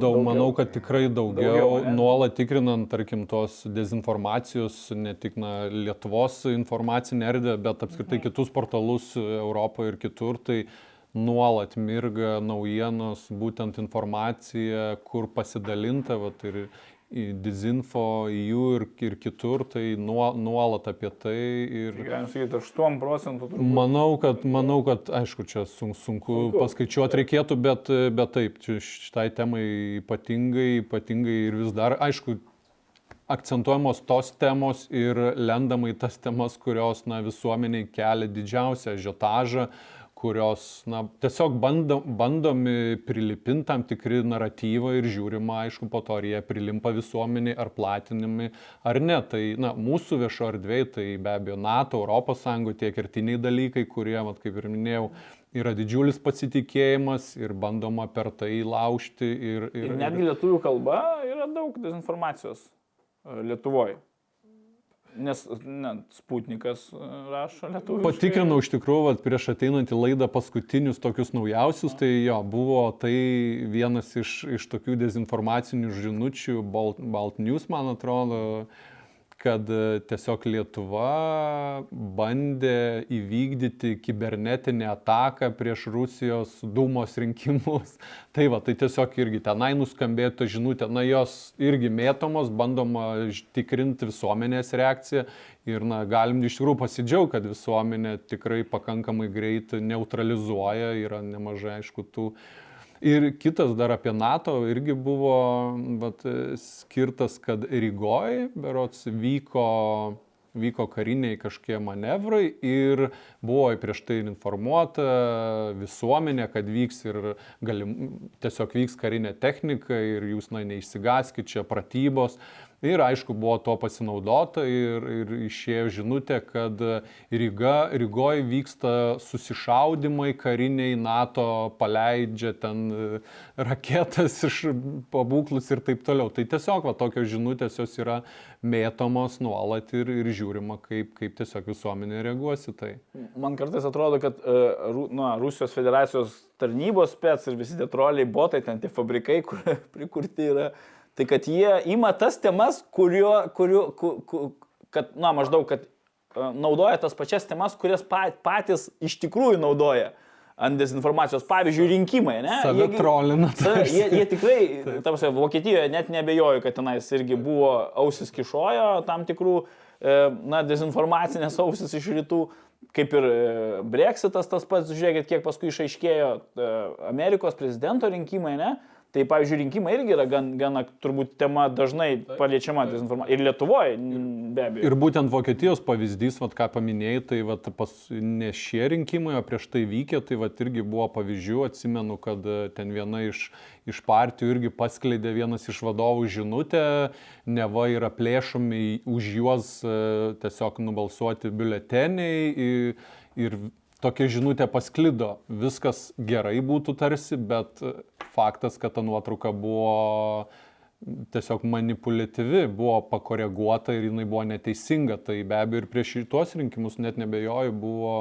daug, manau, kad tikrai daugiau, daugiau nuolat tikrinant, tarkim, tos dezinformacijos, ne tik na, Lietuvos informacinę erdvę, bet apskritai mhm. kitus portalus Europoje ir kitur, tai nuolat mirga naujienos, būtent informacija, kur pasidalinta, vat, ir Dizinfo, jų ir, ir kitur, tai nuolat apie tai. Ir... Tai galim sakyti, 8 procentų turbūt. Manau, kad, manau, kad aišku, čia sunku, sunku paskaičiuoti reikėtų, bet, bet taip, šitai temai ypatingai, ypatingai ir vis dar, aišku, akcentuojamos tos temos ir lendama į tas temas, kurios na, visuomeniai kelia didžiausią žiotažą, uh, kurios na, tiesiog bando, bandomi prilipinti tam tikri naratyvai ir žiūrima, aišku, po to ar jie prilimpa visuomeniai, ar platinami, ar ne. Tai na, mūsų viešo erdvėje, tai be abejo NATO, ES tie kertiniai dalykai, kurie, vat, kaip ir minėjau, yra didžiulis pasitikėjimas ir bandoma per tai laužti. Ir, ir, ir netgi lietuvių kalba yra daug dezinformacijos e, Lietuvoje. Nes ne, Sputnikas e, rašo lietuvių. Patikrinau iš tikrųjų, prieš ateinantį laidą paskutinius tokius naujausius, tai jo, buvo tai vienas iš, iš tokių dezinformacinių žinučių, Balt, Balt News, man atrodo, kad e, tiesiog Lietuva bandė įvykdyti kibernetinę ataką prieš Rusijos dūmos rinkimus. Tai va, tai tiesiog irgi tenai nuskambėtų žinutė, na jos irgi mėtomos, bandoma tikrinti visuomenės reakciją ir na, galim iš tikrųjų pasidžiaugti, kad visuomenė tikrai pakankamai greit neutralizuoja, yra nemažai aišku tų Ir kitas dar apie NATO irgi buvo vat, skirtas, kad Rygoje, berots, vyko vyko kariniai kažkokie manevrai ir buvo prieš tai informuota visuomenė, kad vyks ir galim, tiesiog vyks karinė technika ir jūs na, neišsigaskit čia pratybos. Ir aišku, buvo to pasinaudota ir, ir išėjo žinutė, kad Ryga, Rygoje vyksta susišaudimai kariniai, NATO paleidžia ten e, raketas iš pabūklus ir taip toliau. Tai tiesiog va, tokios žinutės jos yra mėtomos nuolat ir, ir žiūrima, kaip, kaip tiesiog visuomenė reaguosi tai. Man kartais atrodo, kad uh, nu, Rusijos federacijos tarnybos spets ir visi tie troliai, botai, ten tie fabrikai, kur prikurti yra tai kad jie ima tas temas, kurio, kurio, ku, ku, kad, na, maždaug, kad uh, naudoja tas pačias temas, kurias patys iš tikrųjų naudoja ant dezinformacijos. Pavyzdžiui, rinkimai, ne? Jie trolina. Jie, jie tikrai, tamsi, Vokietijoje net nebejoju, kad tenais irgi buvo ausis kišojo tam tikrų, e, na, dezinformacinės ausis iš rytų. Kaip ir e, Brexitas tas pats, žiūrėkit, kiek paskui išaiškėjo e, Amerikos prezidento rinkimai, ne? Tai, pavyzdžiui, rinkimai irgi yra gan, gana turbūt tema dažnai paliečiama dezinformacija. Ir Lietuvoje, be abejo. Ir būtent Vokietijos pavyzdys, vat, ką paminėjai, tai vat, pas, ne šie rinkimai, o prieš tai vykę, tai vat, irgi buvo pavyzdžių, atsimenu, kad e, ten viena iš, iš partijų irgi paskleidė vienas iš vadovų žinutę, neva yra plėšomi už juos e, tiesiog nubalsuoti biuleteniai. Ir, ir tokia žinutė pasklido. Viskas gerai būtų tarsi, bet faktas, kad ta nuotrauka buvo tiesiog manipuliatyvi, buvo pakoreguota ir jinai buvo neteisinga. Tai be abejo ir prieš šitos rinkimus net nebejoju buvo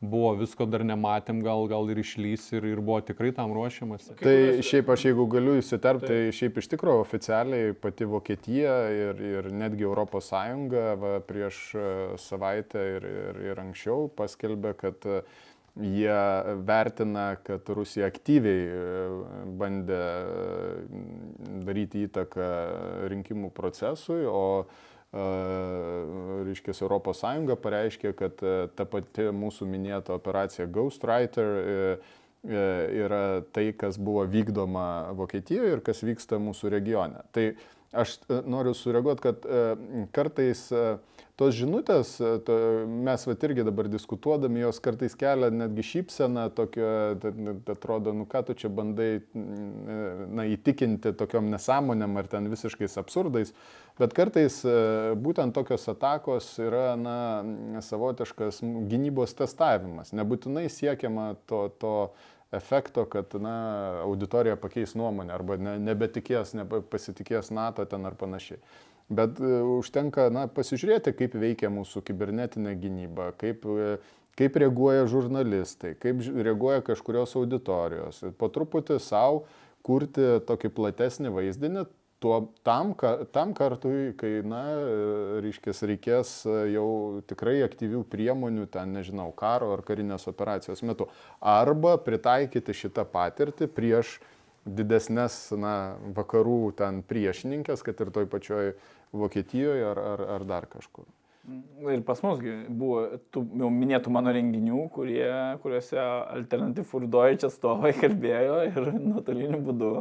buvo visko dar nematėm, gal, gal ir išlys ir, ir buvo tikrai tam ruošiamas. Tai šiaip aš jeigu galiu įsiterpti, tai šiaip iš tikrųjų oficialiai pati Vokietija ir, ir netgi Europos Sąjunga va, prieš e, savaitę ir, ir, ir anksčiau paskelbė, kad jie vertina, kad Rusija aktyviai e, bandė e, daryti įtaką rinkimų procesui, o e, reiškia, Europos Sąjunga pareiškė, kad ta pati mūsų minėta operacija Ghostwriter yra tai, kas buvo vykdoma Vokietijoje ir kas vyksta mūsų regione. Tai aš noriu sureaguoti, kad kartais tos žinutės, to, mes va irgi dabar diskutuodami, jos kartais kelia netgi šypseną, tokio, atrodo, nu ką tu čia bandai na, įtikinti tokiom nesąmonėm ar ten visiškais absurdais, bet kartais būtent tokios atakos yra na, savotiškas gynybos testavimas, nebūtinai siekiama to, to efekto, kad na, auditorija pakeis nuomonę arba ne, nebetikės, nepasitikės NATO ten ar panašiai. Bet e, užtenka na, pasižiūrėti, kaip veikia mūsų kibernetinė gynyba, kaip, e, kaip reaguoja žurnalistai, kaip reaguoja kažkurios auditorijos. Po truputį savo kurti tokį platesnį vaizdinį, tuo, tam, ka, tam kartui, kai, na, e, reiškės, reikės jau tikrai aktyvių priemonių, ten, nežinau, karo ar karinės operacijos metu. Arba pritaikyti šitą patirtį prieš didesnės, na, vakarų ten priešininkės, kad ir toj pačioj Vokietijoje ar, ar, ar dar kažkur. Ir pas mus buvo tų jau minėtų mano renginių, kurie, kuriuose Alternative for Deutsche atstovai kalbėjo ir nuotoliniu būdu.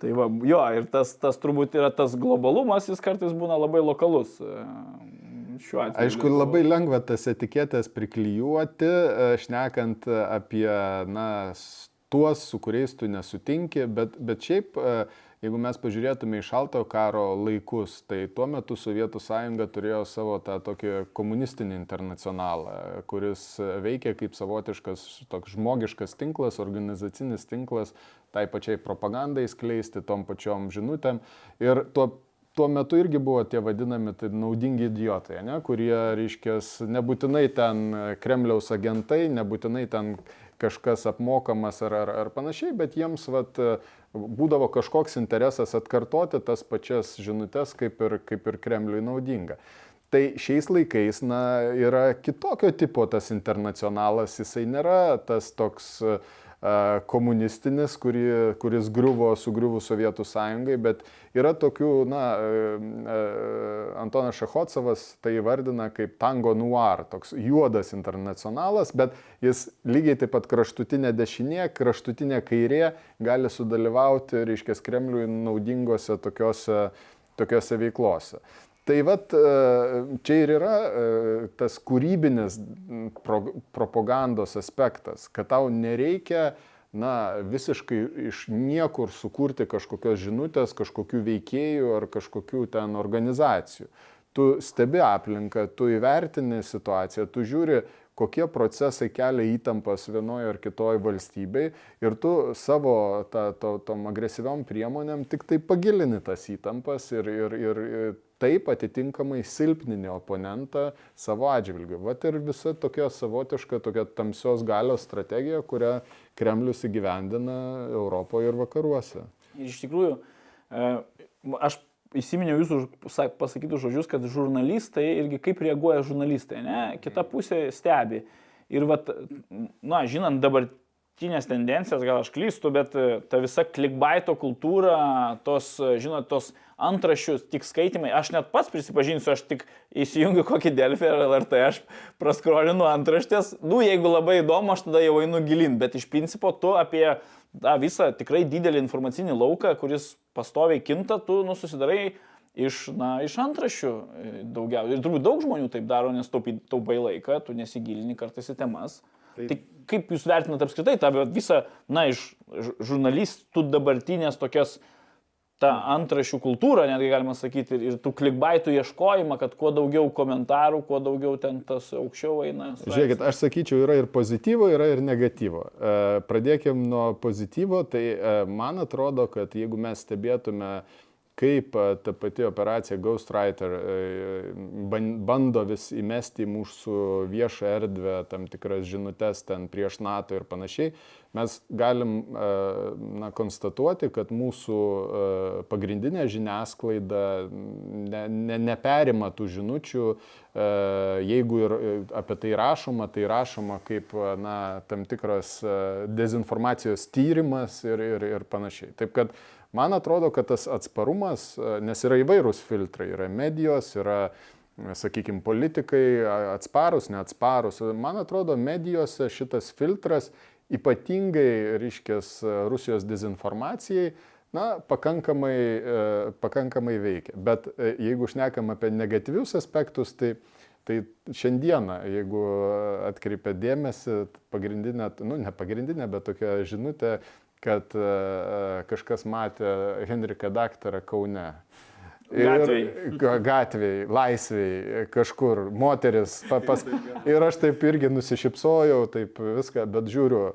Tai va, jo, ir tas, tas turbūt yra tas globalumas, jis kartais būna labai lokalus. E, šiuo atveju. Aišku, labai lengva tas etiketės priklyjuoti, e, šnekant apie na, tuos, su kuriais tu nesutinki, bet, bet šiaip uh, Jeigu mes pažiūrėtume į šaltojo karo laikus, tai tuo metu Sovietų sąjunga turėjo savo tą tokį komunistinį internacionalą, kuris veikia kaip savotiškas toks žmogiškas tinklas, organizacinis tinklas, tai pačiai propagandai skleisti, tom pačiom žinutėm. Ir tuo tuo metu irgi buvo tie vadinami tai naudingi idiotai, ne, kurie, reiškia, nebūtinai ten Kremliaus agentai, nebūtinai ten kažkas apmokamas ar, ar, ar panašiai, bet jiems vat, būdavo kažkoks interesas atkartoti tas pačias žinutės, kaip ir, kaip ir Kremliui naudinga. Tai šiais laikais na, yra kitokio tipo tas internacionalas, jisai nėra tas toks uh, komunistinis, kuri, kuris griuvo sugriuvus Sovietų sąjungai, bet yra tokių, na, Antonas Šehotsovas tai vardina kaip tango noir, toks juodas internacionalas, bet jis lygiai taip pat kraštutinė dešinė, kraštutinė kairė gali sudalyvauti, reiškia, Kremliui naudingose tokiuose, tokiuose veiklose. Tai vat e, čia ir yra e, tas kūrybinis pro, propagandos aspektas, kad tau nereikia na, visiškai iš niekur sukurti kažkokios žinutės, kažkokių veikėjų ar kažkokių ten organizacijų. Tu stebi aplinką, tu įvertini situaciją, tu žiūri, kokie procesai kelia įtampas vienoje ar kitoje valstybei ir tu savo ta, to, tom agresyviom priemonėm tik tai pagilini tas įtampas ir, ir, ir, ir taip atitinkamai silpnini oponentą savo atžvilgiu. Vat ir visa tokia savotiška, tokia tamsios galios strategija, kurią Kremlius įgyvendina Europoje ir vakaruose. Ir iš tikrųjų, e, aš įsiminiau jūsų pasakytus žodžius, kad žurnalistai irgi kaip reaguoja žurnalistai, ne? Kita pusė stebi. Ir vat, na, žinant dabartinės tendencijas, gal aš klystu, bet e, ta visa klikbaito kultūra, tos, e, žinot, tos antrašius, tik skaitimai, aš net pats prisipažinsiu, aš tik įsijungiu kokį Delfį ar LRT, aš praskrolinu antraštės, nu, jeigu labai įdomu, aš tada jau einu gilin, bet iš principo tu apie tą visą tikrai didelį informacinį lauką, kuris pastoviai kinta, tu nu, susidarai iš, na, iš antrašių e, daugiausiai. Ir turbūt daug žmonių taip daro, nes taupai, taupai laiką, tu nesigilini kartais į temas. Taip. Tai kaip jūs vertinate apskritai tą visą, na, iš žurnalistų dabartinės tokias tą antrašių kultūrą, netgi galima sakyti, ir tų klikbaitų ieškojimą, kad kuo daugiau komentarų, kuo daugiau ten tas aukščiau eina. Straipsnis. Žiūrėkit, aš sakyčiau, yra ir pozityvo, yra ir negatyvo. E, Pradėkime nuo pozityvo, tai e, man atrodo, kad jeigu mes stebėtume kaip e, ta pati operacija Ghostwriter e, bando vis įmesti į mūsų viešą erdvę tam tikras žinutės ten prieš NATO ir panašiai, mes galim e, na, konstatuoti, kad mūsų pagrindinė žiniasklaida ne, ne, neperima tų žinučių, jeigu ir apie tai rašoma, tai rašoma kaip na, tam tikras dezinformacijos tyrimas ir, ir, ir panašiai. Taip kad Man atrodo, kad tas atsparumas, nes yra įvairūs filtrai, yra medijos, yra, sakykime, politikai, atsparus, neatsparus. Man atrodo, medijose šitas filtras ypatingai, reiškės, Rusijos dezinformacijai, na, pakankamai, pakankamai veikia. Bet jeigu šnekam apie negatyvius aspektus, tai Tai šiandieną, jeigu atkreipia dėmesį, pagrindinė, nu ne pagrindinė, bet tokia žinutė kad e, e, kažkas matė Henriką daktarą Kaune. Gatviai. Gatviai, laisviai, kažkur, moteris. Papas, ir aš taip irgi nusišypsojau, taip viską, bet žiūriu,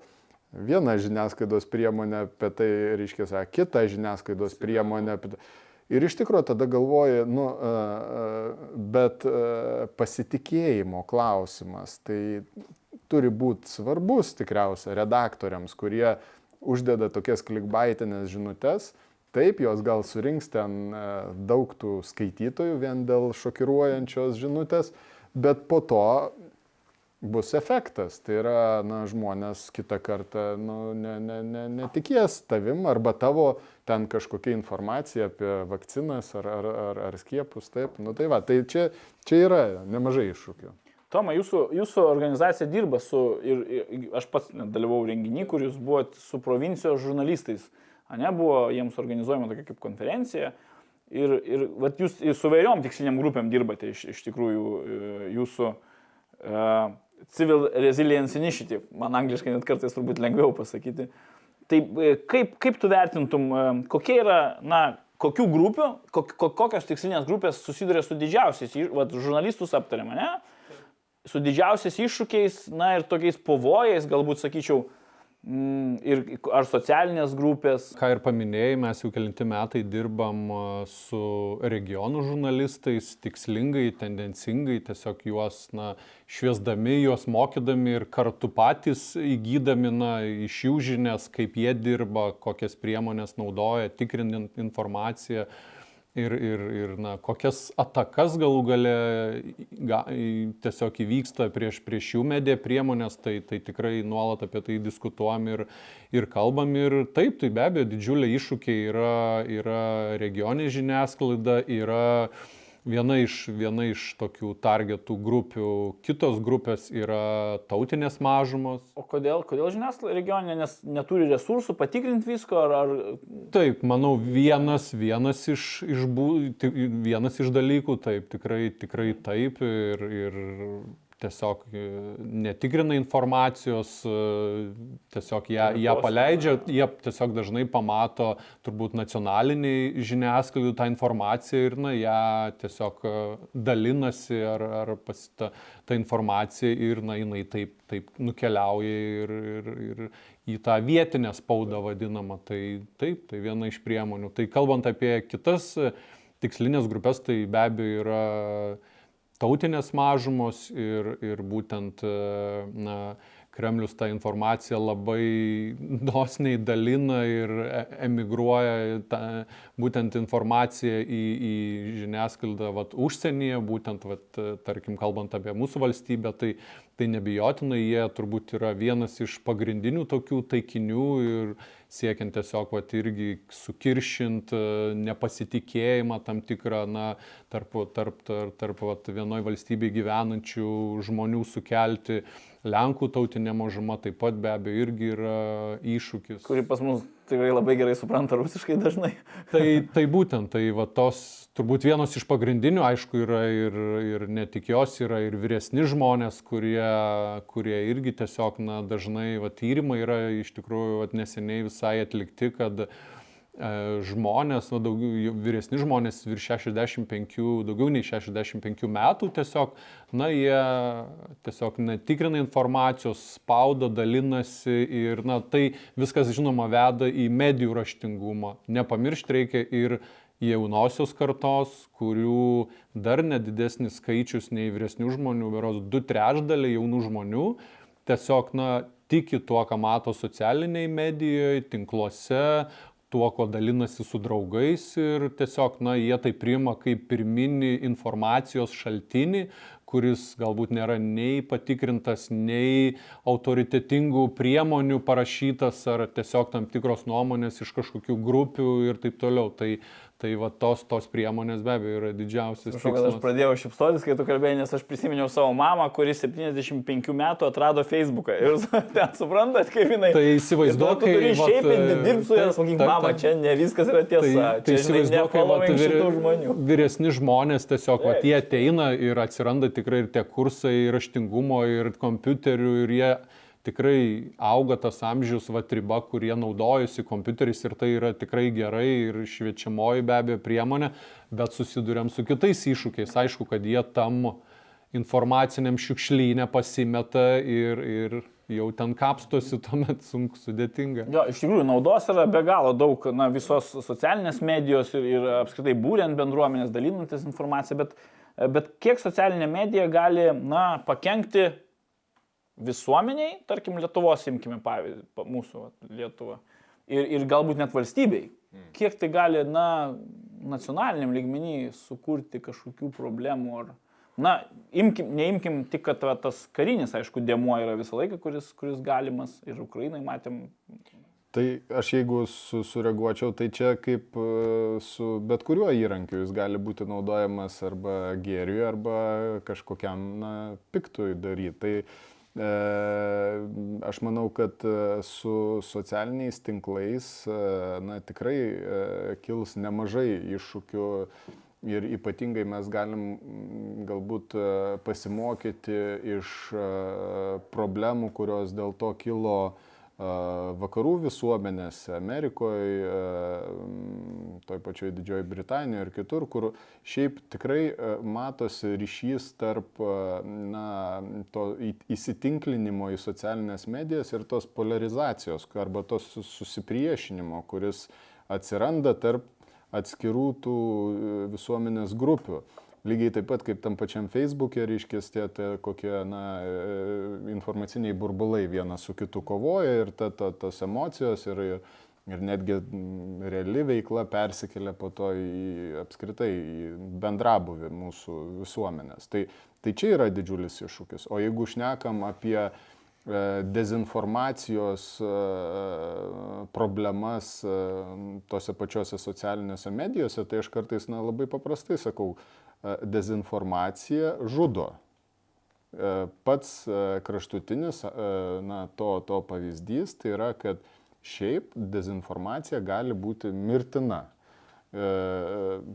vieną žiniasklaidos priemonę apie tai, reiškia, sako, kitą žiniasklaidos priemonę. Apie tai. Ir iš tikrųjų tada galvoju, nu, e, bet pasitikėjimo klausimas, tai turi būti svarbus tikriausia redaktoriams, kurie uždeda tokias klikbaitinės žinutės, taip, jos gal surinks ten e, daug tų skaitytojų vien dėl šokiruojančios žinutės, bet po to bus efektas. Tai yra, na, žmonės kitą kartą nu, ne, ne, ne, netikės tavim arba tavo ten kažkokia informacija apie vakcinas ar, ar, ar, ar skiepus. Taip, nu tai va, tai čia, čia yra nemažai iššūkių. Toma, jūsų, jūsų organizacija dirba su, ir, ir aš pats dalyvau renginį, kur jūs buvote su provincijos žurnalistais. Ne, buvo jiems organizuojama tokia kaip konferencija. Ir, ir vat, jūs su vairiom tiksliniam grupėm dirbate iš, iš tikrųjų e, jūsų uh, Civil Resilience Initiative, man angliškai net kartais turbūt lengviau pasakyti. Tai e, kaip, kaip tu vertintum, kokie yra, na, kokių grupių, kok, kokios tikslinės grupės susiduria su didžiausiais, vat, žurnalistus aptariam, ne? Su didžiausiais iššūkiais, na ir tokiais pavojais, galbūt sakyčiau, mm, ir ar socialinės grupės. Ką ir paminėjai, mes jau kelinti metai dirbam su regionų žurnalistais, tikslingai, tendencingai, tiesiog juos na, šviesdami, juos mokydami ir kartu patys įgydami na, iš jų žinias, kaip jie dirba, kokias priemonės naudoja, tikrinant informaciją ir, ir, ir na, kokias atakas galų gale ga, tiesiog įvyksta prieš, prieš jų mediją priemonės, tai, tai tikrai nuolat apie tai diskutuojam ir, ir kalbam. Ir taip, tai be abejo, didžiuliai iššūkiai yra, yra regionė žiniasklaida, yra viena iš, viena iš tokių targetų grupių. Kitos grupės yra tautinės mažumos. O kodėl, kodėl žiniasklaida regioninė, nes neturi resursų patikrinti visko? Ar, ar... Taip, manau, vienas, vienas, iš, iš, vienas iš dalykų, taip, tikrai, tikrai taip. Ir, ir tiesiog e, netikrina informacijos, e, tiesiog ją, ją paleidžia, jie tiesiog dažnai pamato turbūt nacionaliniai žiniasklaidai tą informaciją ir na, ją tiesiog e, dalinasi ar, ar pasita ta informacija ir na, jinai taip, taip nukeliauja ir, ir, ir į tą vietinę spaudą vadinamą. Tai taip, tai viena iš priemonių. Tai kalbant apie kitas tikslinės grupės, tai be abejo yra tautinės mažumos ir, ir būtent na, Kremlius tą informaciją labai dosniai dalina ir e, emigruoja tą, būtent informaciją į, į žiniasklaidą vat, užsienyje, būtent, vat, tarkim, kalbant apie mūsų valstybę, tai, tai nebijotinai jie turbūt yra vienas iš pagrindinių tokių taikinių ir siekiant tiesiog vat, irgi sukiršint e, nepasitikėjimą tam tikrą, na, tarp, tarp, tarp, tarp vat, vienoje valstybėje gyvenančių žmonių sukelti Lenkų tautinė mažuma taip pat be abejo irgi yra iššūkis. Kuri pas mus tikrai labai gerai supranta rusiškai dažnai. tai, tai būtent, tai va tos turbūt vienos iš pagrindinių, aišku, yra ir, ir ne tik jos, yra ir vyresni žmonės, kurie, kurie irgi tiesiog, na, dažnai, va, tyrimai yra iš tikrųjų, va, neseniai visai atlikti, kad uh, žmonės, nu, daugiau, vyresni žmonės virš 65, daugiau nei 65 metų tiesiog, na, jie tiesiog netikrina informacijos, spaudo, dalinasi ir, na, tai viskas, žinoma, veda į medijų raštingumą. Nepamiršti reikia ir jaunosios kartos, kurių dar nedidesnis skaičius nei vyresnių žmonių, beros du trešdaliai jaunų žmonių, tiesiog, na, tiki tuo, ką mato socialiniai medijoje, tinkluose, tuo, ko dalinasi su draugais ir tiesiog, na, jie tai priima kaip pirminį informacijos šaltinį, kuris galbūt nėra nei patikrintas, nei autoritetingų priemonių parašytas ar tiesiog tam tikros nuomonės iš kažkokių grupių ir taip toliau. Tai Tai va tos, tos priemonės be abejo yra didžiausias. Aš, aš pradėjau šipsotis, kai tu kalbėjai, nes aš prisiminiau savo mamą, kuri 75 metų atrado Facebooką. Ir ten suprantat, kaip jinai. Tai įsivaizduoju, kad... Tu šiaipinti, dirbti su jais, sakyk, mama, čia ne viskas yra tiesa. Tai, tai įsivaizduoju, kad vyr, žmonių. vyresni žmonės tiesiog, va, jie ateina ir atsiranda tikrai ir tie kursai raštingumo ir kompiuterių ir jie tikrai auga tas amžius, va, riba, kurie naudojasi kompiuteriais ir tai yra tikrai gerai ir šviečiamoji be abejo priemonė, bet susidurėm su kitais iššūkiais. Aišku, kad jie tam informaciniam šiukšlynė pasimeta ir, ir jau ten kapstosi, tuomet sunku sudėtinga. Jo, iš tikrųjų, naudos yra be galo daug, na, visos socialinės medijos ir, ir apskritai būrent bendruomenės dalinantis informaciją, bet, bet kiek socialinė medija gali, na, pakengti visuomeniai, tarkim, Lietuvos imkime pavyzdį, mūsų Lietuvą, ir, ir galbūt net valstybei, mm. kiek tai gali, na, nacionaliniam lygmenį sukurti kažkokių problemų ar, na, imkim, neimkim tik, kad va, tas karinis, aišku, dėmuo yra visą laiką, kuris, kuris galimas ir Ukrainai matėm. Tai aš jeigu su, sureaguočiau, tai čia kaip e, su bet kuriuo įrankiu jis gali būti naudojamas arba gėriui, arba kažkokiam na, piktui daryti. Tai aš manau, kad e, su socialiniais tinklais e, na, tikrai kils nemažai iššūkių ir ypatingai mes galim galbūt pasimokyti iš problemų, kurios dėl to kilo vakarų visuomenėse, Amerikoje, toj pačioj Didžioji Britanijoje ir kitur, kur šiaip tikrai matosi ryšys tarp na, to įsitinklinimo į socialinės medijas ir tos polarizacijos arba tos susipriešinimo, kuris atsiranda tarp atskirų tų visuomenės grupių. Lygiai taip pat kaip tam pačiam Facebook'e, reiškia, tie, tie kokie na, e, informaciniai burbulai vienas su kitu kovoja ir ta, ta, tos emocijos ir, ir netgi reali veikla persikelia po to į apskritai į bendrabuvį mūsų visuomenės. Tai, tai čia yra didžiulis iššūkis. O jeigu šnekam apie e, dezinformacijos e, problemas tose pačiose socialinėse medijose, tai aš kartais na, labai paprastai sakau, dezinformacija žudo. E, pats e, kraštutinis na, to, to pavyzdys tai yra, kad šiaip dezinformacija gali būti mirtina.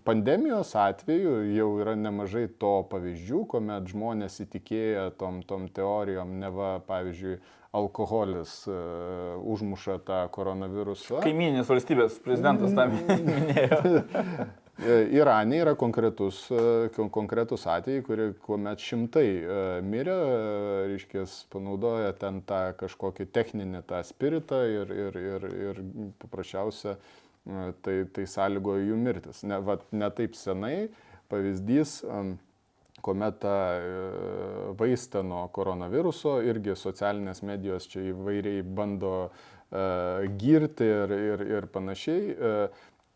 Pandemijos atveju jau yra nemažai to pavyzdžių, kuomet žmonės įtikėję tom, tom teorijom, neva, pavyzdžiui, alkoholis uh, užmuša tą koronavirusą. Kaiminės valstybės prezidentas tam minėjo. E, Irane yra konkretus, e, konkretus atvejai, kurie, kuomet šimtai e, mirė, reiškia, panaudoja ten tą kažkokį techninį tą spiritą ir, ir, ir, ir paprasčiausia tai, tai sąlygojo jų mirtis. Ne, va, ne taip senai pavyzdys, kuomet tą vaistą nuo koronaviruso irgi socialinės medijos čia įvairiai bando girti ir, ir, ir panašiai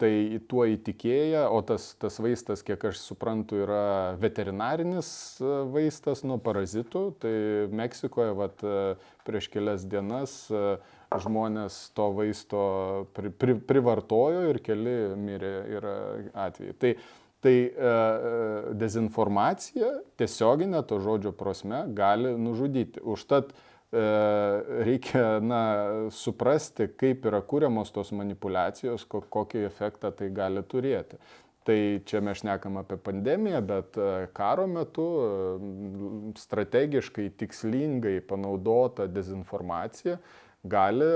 tai tuo įtikėję, o tas, tas vaistas, kiek aš suprantu, yra veterinarinis e, vaistas nuo parazitų, tai Meksikoje vat, e, prieš kelias dienas e, žmonės to vaisto pri, pri, privartojo ir keli mirė yra atvejai. Tai, tai e, dezinformacija tiesioginė to žodžio prasme gali nužudyti. Užtat e, reikia na, suprasti, kaip yra kūriamos tos manipulacijos, kokį efektą tai gali turėti. Tai čia mes šnekam apie pandemiją, bet e, karo metu strategiškai, tikslingai panaudota dezinformacija gali,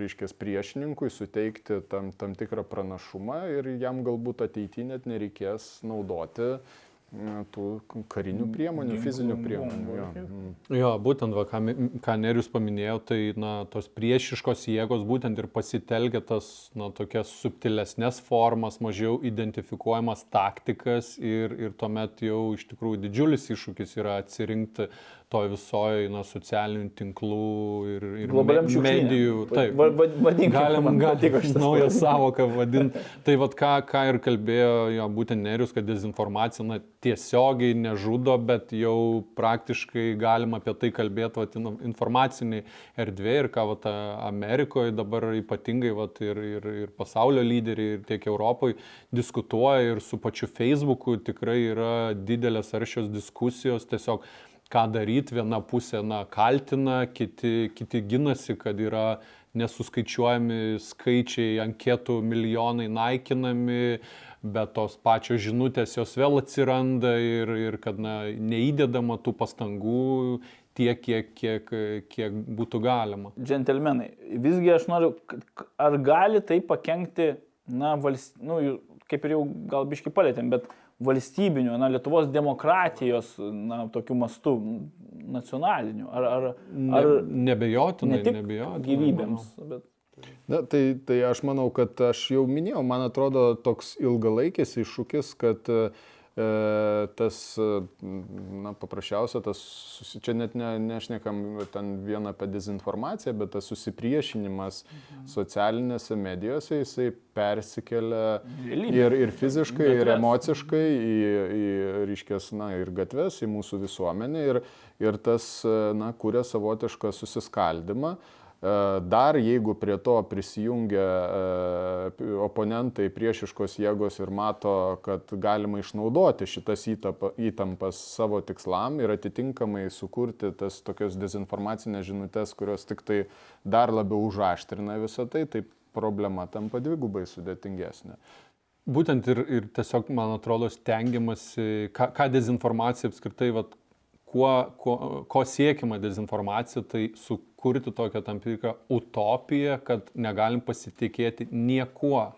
reiškia, priešininkui suteikti tam, tam tikrą pranašumą ir jam galbūt ateityje net nereikės naudoti na, tų karinių priemonių, fizinių priemonių. Jo. Mm. Jo, būtent, va, ką, ką Nerius paminėjo, tai na, tos priešiškos jėgos būtent ir pasitelkia tas na, tokias subtilesnės formas, mažiau identifikuojamas taktikas ir, ir tuomet jau iš tikrųjų didžiulis iššūkis yra atsirinkti toj visoje na, socialinių tinklų ir, ir Globaliam medijų. Taip, Va- va- vadinkim, galim, galim naują savoką vadinti. Tai vad ką, ką ir kalbėjo jo, būtent Nerius, kad dezinformacija na, tiesiogiai nežudo, bet jau praktiškai galima apie tai kalbėti vat, in- informaciniai erdvėje ir ką vat, Amerikoje dabar ypatingai vat, ir, ir, ir pasaulio lyderiai, ir tiek Europoje diskutuoja ir su pačiu Facebooku tikrai yra didelės aršios diskusijos tiesiog ką daryti, viena pusė na, kaltina, kiti, kiti ginasi, kad yra nesuskaičiuojami skaičiai, anketų milijonai naikinami, bet tos pačios žinutės jos vėl atsiranda ir, ir kad na, neįdedama tų pastangų tiek, kiek, kiek, kiek būtų galima. Džentelmenai, visgi aš noriu, ar gali tai pakengti, na, valst, nu, kaip ir jau gal biški palėtėm, bet valstybiniu, na, Lietuvos demokratijos, na, tokiu mastu nacionaliniu, ar, ar, ar Ne, nebejotinai, ne nebejotinai. gyvybėms, bet Na, tai, tai aš manau, kad aš jau minėjau, man atrodo toks ilgalaikis iššūkis, kad e, tas, e, na, paprasčiausia, tas, čia net ne, nešnekam ten vieną apie dezinformaciją, bet tas susipriešinimas socialinėse medijose, jisai persikelia ir, ir fiziškai, ir Gatves. emociškai į, į ryškės, na, ir gatves, į mūsų visuomenę ir, ir tas, e, na, kuria savotišką susiskaldimą. E, Dar jeigu prie to prisijungia e, oponentai priešiškos jėgos ir mato, kad galima išnaudoti šitas įtampas savo tikslam ir atitinkamai sukurti tas tokias dezinformacinės žinutės, kurios tik tai dar labiau užaštrina visą tai, tai problema tampa dvigubai sudėtingesnė. Būtent ir, ir tiesiog, man atrodo, stengiamasi, ką, ką dezinformacija apskritai, vat, kuo, kuo, ko siekima dezinformacija, tai sukurti tokią tam tikrą utopiją, kad negalim pasitikėti niekuo.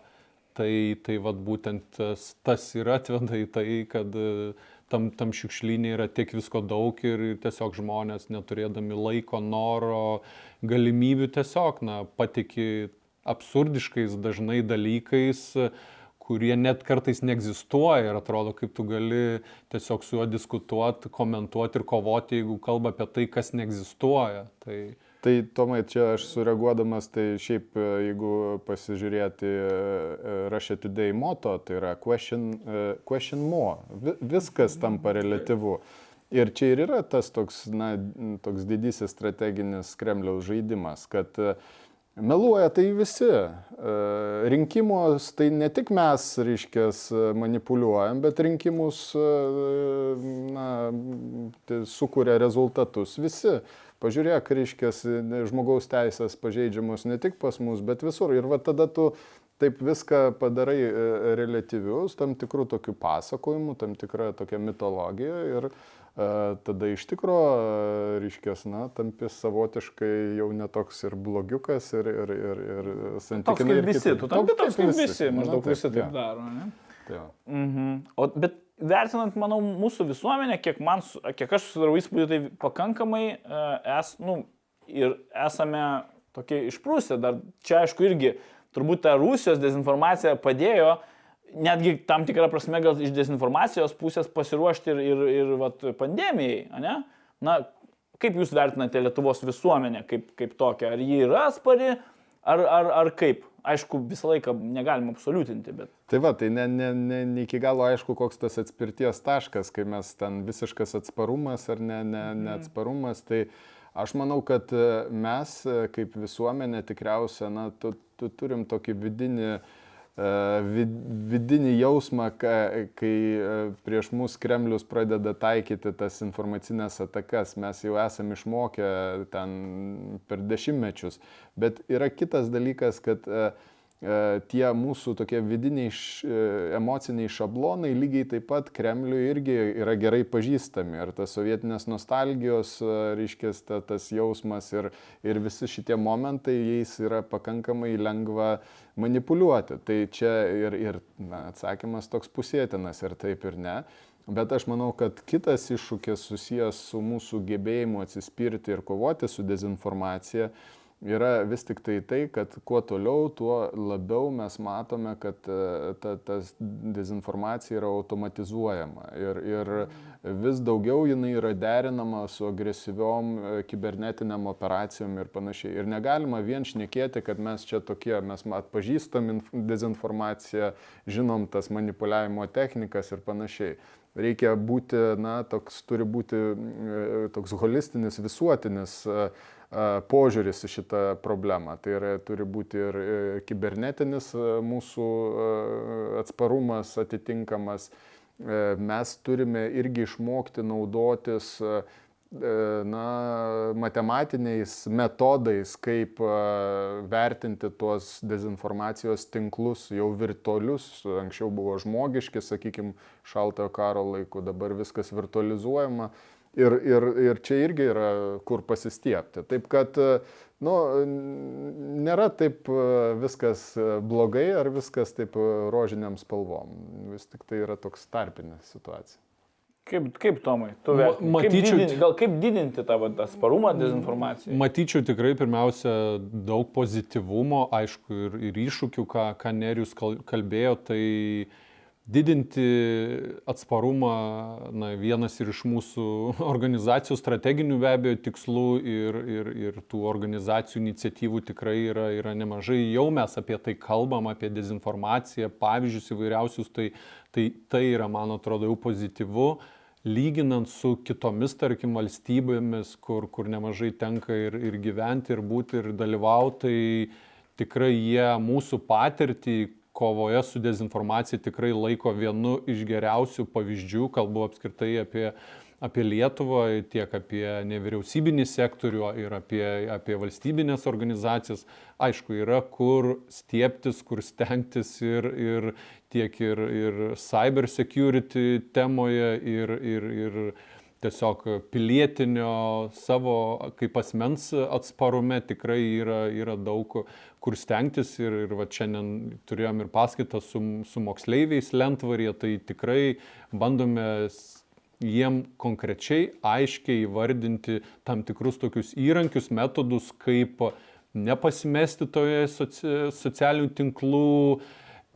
Tai, tai vat, būtent tas, tas ir atveda į tai, kad e, tam, tam šiukšlynė yra tiek visko daug ir, tiesiog žmonės neturėdami laiko, noro, galimybių tiesiog, na, patikė absurdiškais dažnai dalykais, kurie net kartais neegzistuoja ir atrodo, kaip tu gali tiesiog su juo diskutuoti, komentuoti ir kovoti, jeigu kalba apie tai, kas neegzistuoja. Tai Tai Tomai, čia aš sureaguodamas, tai šiaip e, jeigu pasižiūrėti e, Russia Today moto, tai yra question, e, question more, Vi- viskas tampa relativu. Ir čia ir yra tas toks, na, toks didysis strateginis Kremliaus žaidimas, kad e, meluoja tai visi. E, Rinkimus tai ne tik mes, reiškės, manipuliuojam, bet rinkimus e, na, tai sukuria rezultatus visi. Pažiūrėk, reiškės, žmogaus teisės pažeidžiamos ne tik pas mus, bet visur. Ir va tada tu taip viską padarai e, relatyvius, tam tikrų tokių pasakojimų, tam tikrą tokią mitologiją ir tada iš tikro, e, reiškės, na, tampi savotiškai jau netoks ir blogiukas ir, ir, ir, ir toks santykinai. kaip ir visi, tu tampi toks kaip visi, maždaug visi taip daro, ne? jo. Mhm. O, bet vertinant, manau, mūsų visuomenę, kiek, man, kiek aš susidarau įspūdį, tai pakankamai e, es, nu, ir esame tokie išprūsę. Dar čia, aišku, irgi turbūt ta Rusijos dezinformacija padėjo netgi tam tikrą prasme gal iš dezinformacijos pusės pasiruošti ir, ir, ir vat, pandemijai, ne? Na, kaip jūs vertinate Lietuvos visuomenę kaip, kaip tokią? Ar ji yra atspari, ar, ar, ar kaip? Aišku, visą laiką negalima absoliutinti, bet... Tai va, tai ne, ne, ne, ne iki galo aišku, koks tas atspirties taškas, kai mes ten visiškas atsparumas ar ne, ne, neatsparumas. Tai aš manau, kad e, mes e, kaip visuomenė tikriausia, na, tu, tu turim tokį vidinį, vid, vidinį jausmą, ka, kai e, prieš mus Kremlius pradeda taikyti tas informacinės atakas. Mes jau esame išmokę ten per dešimtmečius. Bet yra kitas dalykas, kad e, e, tie mūsų tokie vidiniai e, emociniai šablonai lygiai taip pat Kremliui irgi yra gerai pažįstami. Ir tas sovietinės nostalgijos, e, reiškia, ta, tas jausmas ir, ir visi šitie momentai, jais yra pakankamai lengva manipuliuoti. Tai čia ir, ir na, atsakymas toks pusėtinas ir taip ir ne. Bet aš manau, kad kitas iššūkis susijęs su mūsų gebėjimu atsispirti ir kovoti su dezinformacija yra vis tik tai tai, kad kuo toliau, tuo labiau mes matome, kad e, ta, ta dezinformacija yra automatizuojama ir, ir vis daugiau jinai yra derinama su agresyviom e, kibernetiniam operacijom ir panašiai. Ir negalima vien šnekėti, kad mes čia tokie, mes atpažįstam dezinformaciją, žinom tas manipuliavimo technikas ir panašiai reikia būti, na, toks turi būti e, toks holistinis, visuotinis požiūris į šitą problemą. Tai yra, turi būti ir e, kibernetinis mūsų atsparumas atitinkamas. E, mes turime irgi išmokti naudotis na, matematiniais metodais, kaip vertinti tuos dezinformacijos tinklus, jau virtualius, anksčiau buvo žmogiški, sakykime, šaltojo karo laiku, dabar viskas virtualizuojama Ir, ir, ir čia irgi yra kur pasistiepti. Taip kad, nu, nėra taip viskas blogai ar viskas taip rožiniam spalvom. Vis tik tai yra toks tarpinė situacija. Kaip, kaip Tomai, tu vertini? Matyčiau, kaip didinti, gal kaip didinti tą atsparumą dezinformacijai? Matyčiau tikrai pirmiausia daug pozityvumo, aišku, ir, ir iššūkių, ką, ką Nerius kalbėjo, tai uh, Didinti atsparumą, na, vienas ir iš mūsų organizacijų strateginių be abejo tikslų ir, ir, ir tų organizacijų iniciatyvų tikrai yra, yra nemažai. Jau mes apie tai kalbam, apie dezinformaciją, pavyzdžius įvairiausius, tai, tai, tai yra, man atrodo, jau pozityvu lyginant su kitomis, tarkim, valstybėmis, kur, kur nemažai tenka ir, ir gyventi, ir būti, ir dalyvauti, tai tikrai jie mūsų patirtį, kovoje su dezinformacija tikrai laiko vienu iš geriausių pavyzdžių, kalbu apskritai apie, apie Lietuvą, tiek apie nevyriausybinį sektorių ir apie, apie valstybinės organizacijas. Aišku, yra kur stieptis, kur stengtis ir, ir tiek ir, ir cyber security temoje ir, ir, ir tiesiog pilietinio savo kaip asmens atsparume tikrai yra, yra daug kur stengtis ir, ir va šiandien turėjom ir paskaitą su, su moksleiviais lentvarėje, tai tikrai bandome jiem konkrečiai, aiškiai įvardinti tam tikrus tokius įrankius, metodus, kaip nepasimesti toje soci, socialinių tinklų